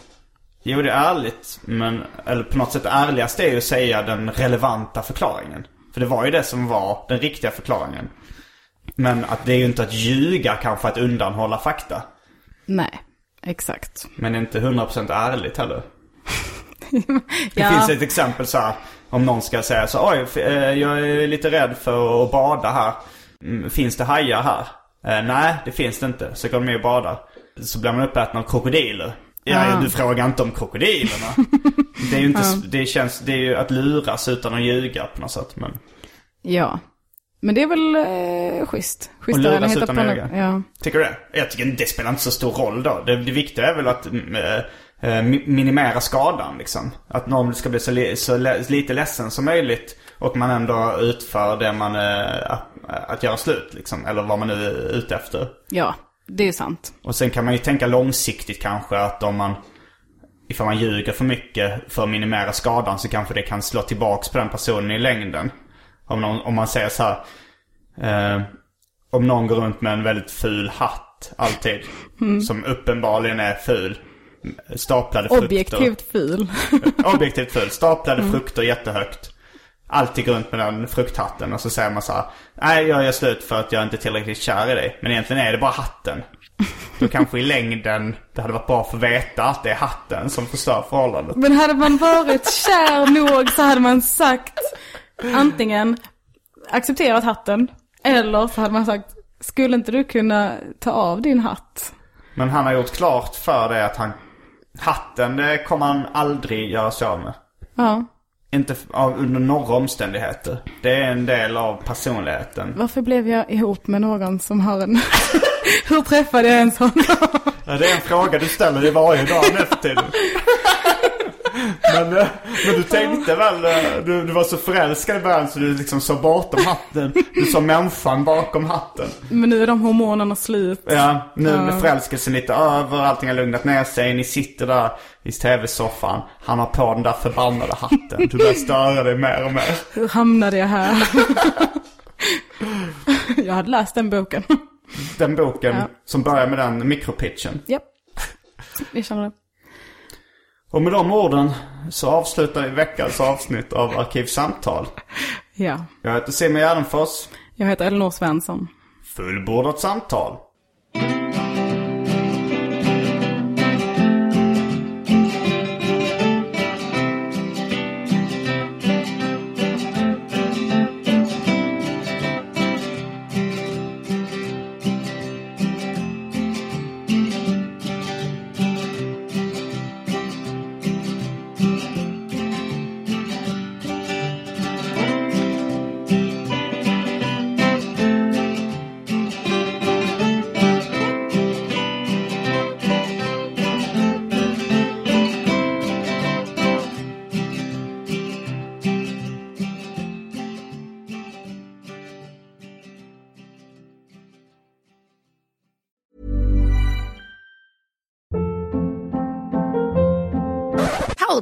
Jo, det är ärligt. Men, eller på något sätt ärligast är ju att säga den relevanta förklaringen. För det var ju det som var den riktiga förklaringen. Men att det är ju inte att ljuga kanske att undanhålla fakta. Nej, exakt. Men det inte 100% ärligt heller. (laughs) Det Ja. finns ett exempel så här. Om någon ska säga så oj, eh, jag är lite rädd för att bada här. Mm, Finns det hajar här? Eh, nej, det finns det inte. Så går de med och badar. Så blir man uppäten av krokodiler. Ja, Ah. du frågar inte om krokodilerna. (laughs) det är ju inte, det känns, det är ju att luras utan att ljuga på något sätt. Men Ja. Men det är väl eh, schysst. Schysstare än luras utan på ljuga. Ja. tycker du det? Jag tycker det spelar inte så stor roll då. Det, det viktiga är väl att mm, eh, eh, mi- minimera skadan liksom. Att någon ska bli så, li, så le, lite ledsen som möjligt. Och man ändå utför det man, eh, att, att göra slut liksom. Eller vad man nu är ute efter. ja, det är sant. Och sen kan man ju tänka långsiktigt kanske att om man Ifall man ljuger för mycket för att minimera skadan så kanske det kan slå tillbaks på den personen i längden. Om, någon, om man säger så här. Eh, om någon går runt med en väldigt ful hatt alltid. Som uppenbarligen är ful. Staplade frukter. Objektivt ful. (laughs) Objektivt ful. Staplade frukter jättehögt. Alltid går runt med den frukthatten och så säger man så här. Nej, jag gör slut för att jag inte är tillräckligt kär i dig. Men egentligen är det bara hatten. Då kanske i längden det hade varit bra för att veta att det är hatten som förstör förhållandet. Men hade man varit kär nog så hade man sagt antingen accepterat hatten eller så hade man sagt skulle inte du kunna ta av din hatt? Men han har gjort klart för det att han... Hatten det kommer han aldrig göra sig av med. Ja. Inte av, under några omständigheter. Det är en del av personligheten. Varför blev jag ihop med någon som har en... (laughs) Hur träffade jag en sån? Ja, det är en fråga du ställer dig varje dag nu för tiden. (laughs) Men, eh, men du tänkte väl, eh, du, du var så förälskad i början så du liksom såg bortom hatten. Du såg människan bakom hatten. Men nu är de hormonerna slut. Ja, nu är förälskelsen lite över, allting har lugnat ner sig. Ni sitter där i tv-soffan. Han har på den där förbannade hatten. Du börjar störa dig mer och mer. Hur hamnade jag här? (laughs) jag hade läst den boken. Den boken Ja. som börjar med den mikropitchen. Japp. Vi känner det. Och med de orden så avslutar vi veckans avsnitt av Arkivsamtal. Ja. Jag heter Simon Gärdenfors. Jag heter Elinor Svensson. Fullbordat samtal.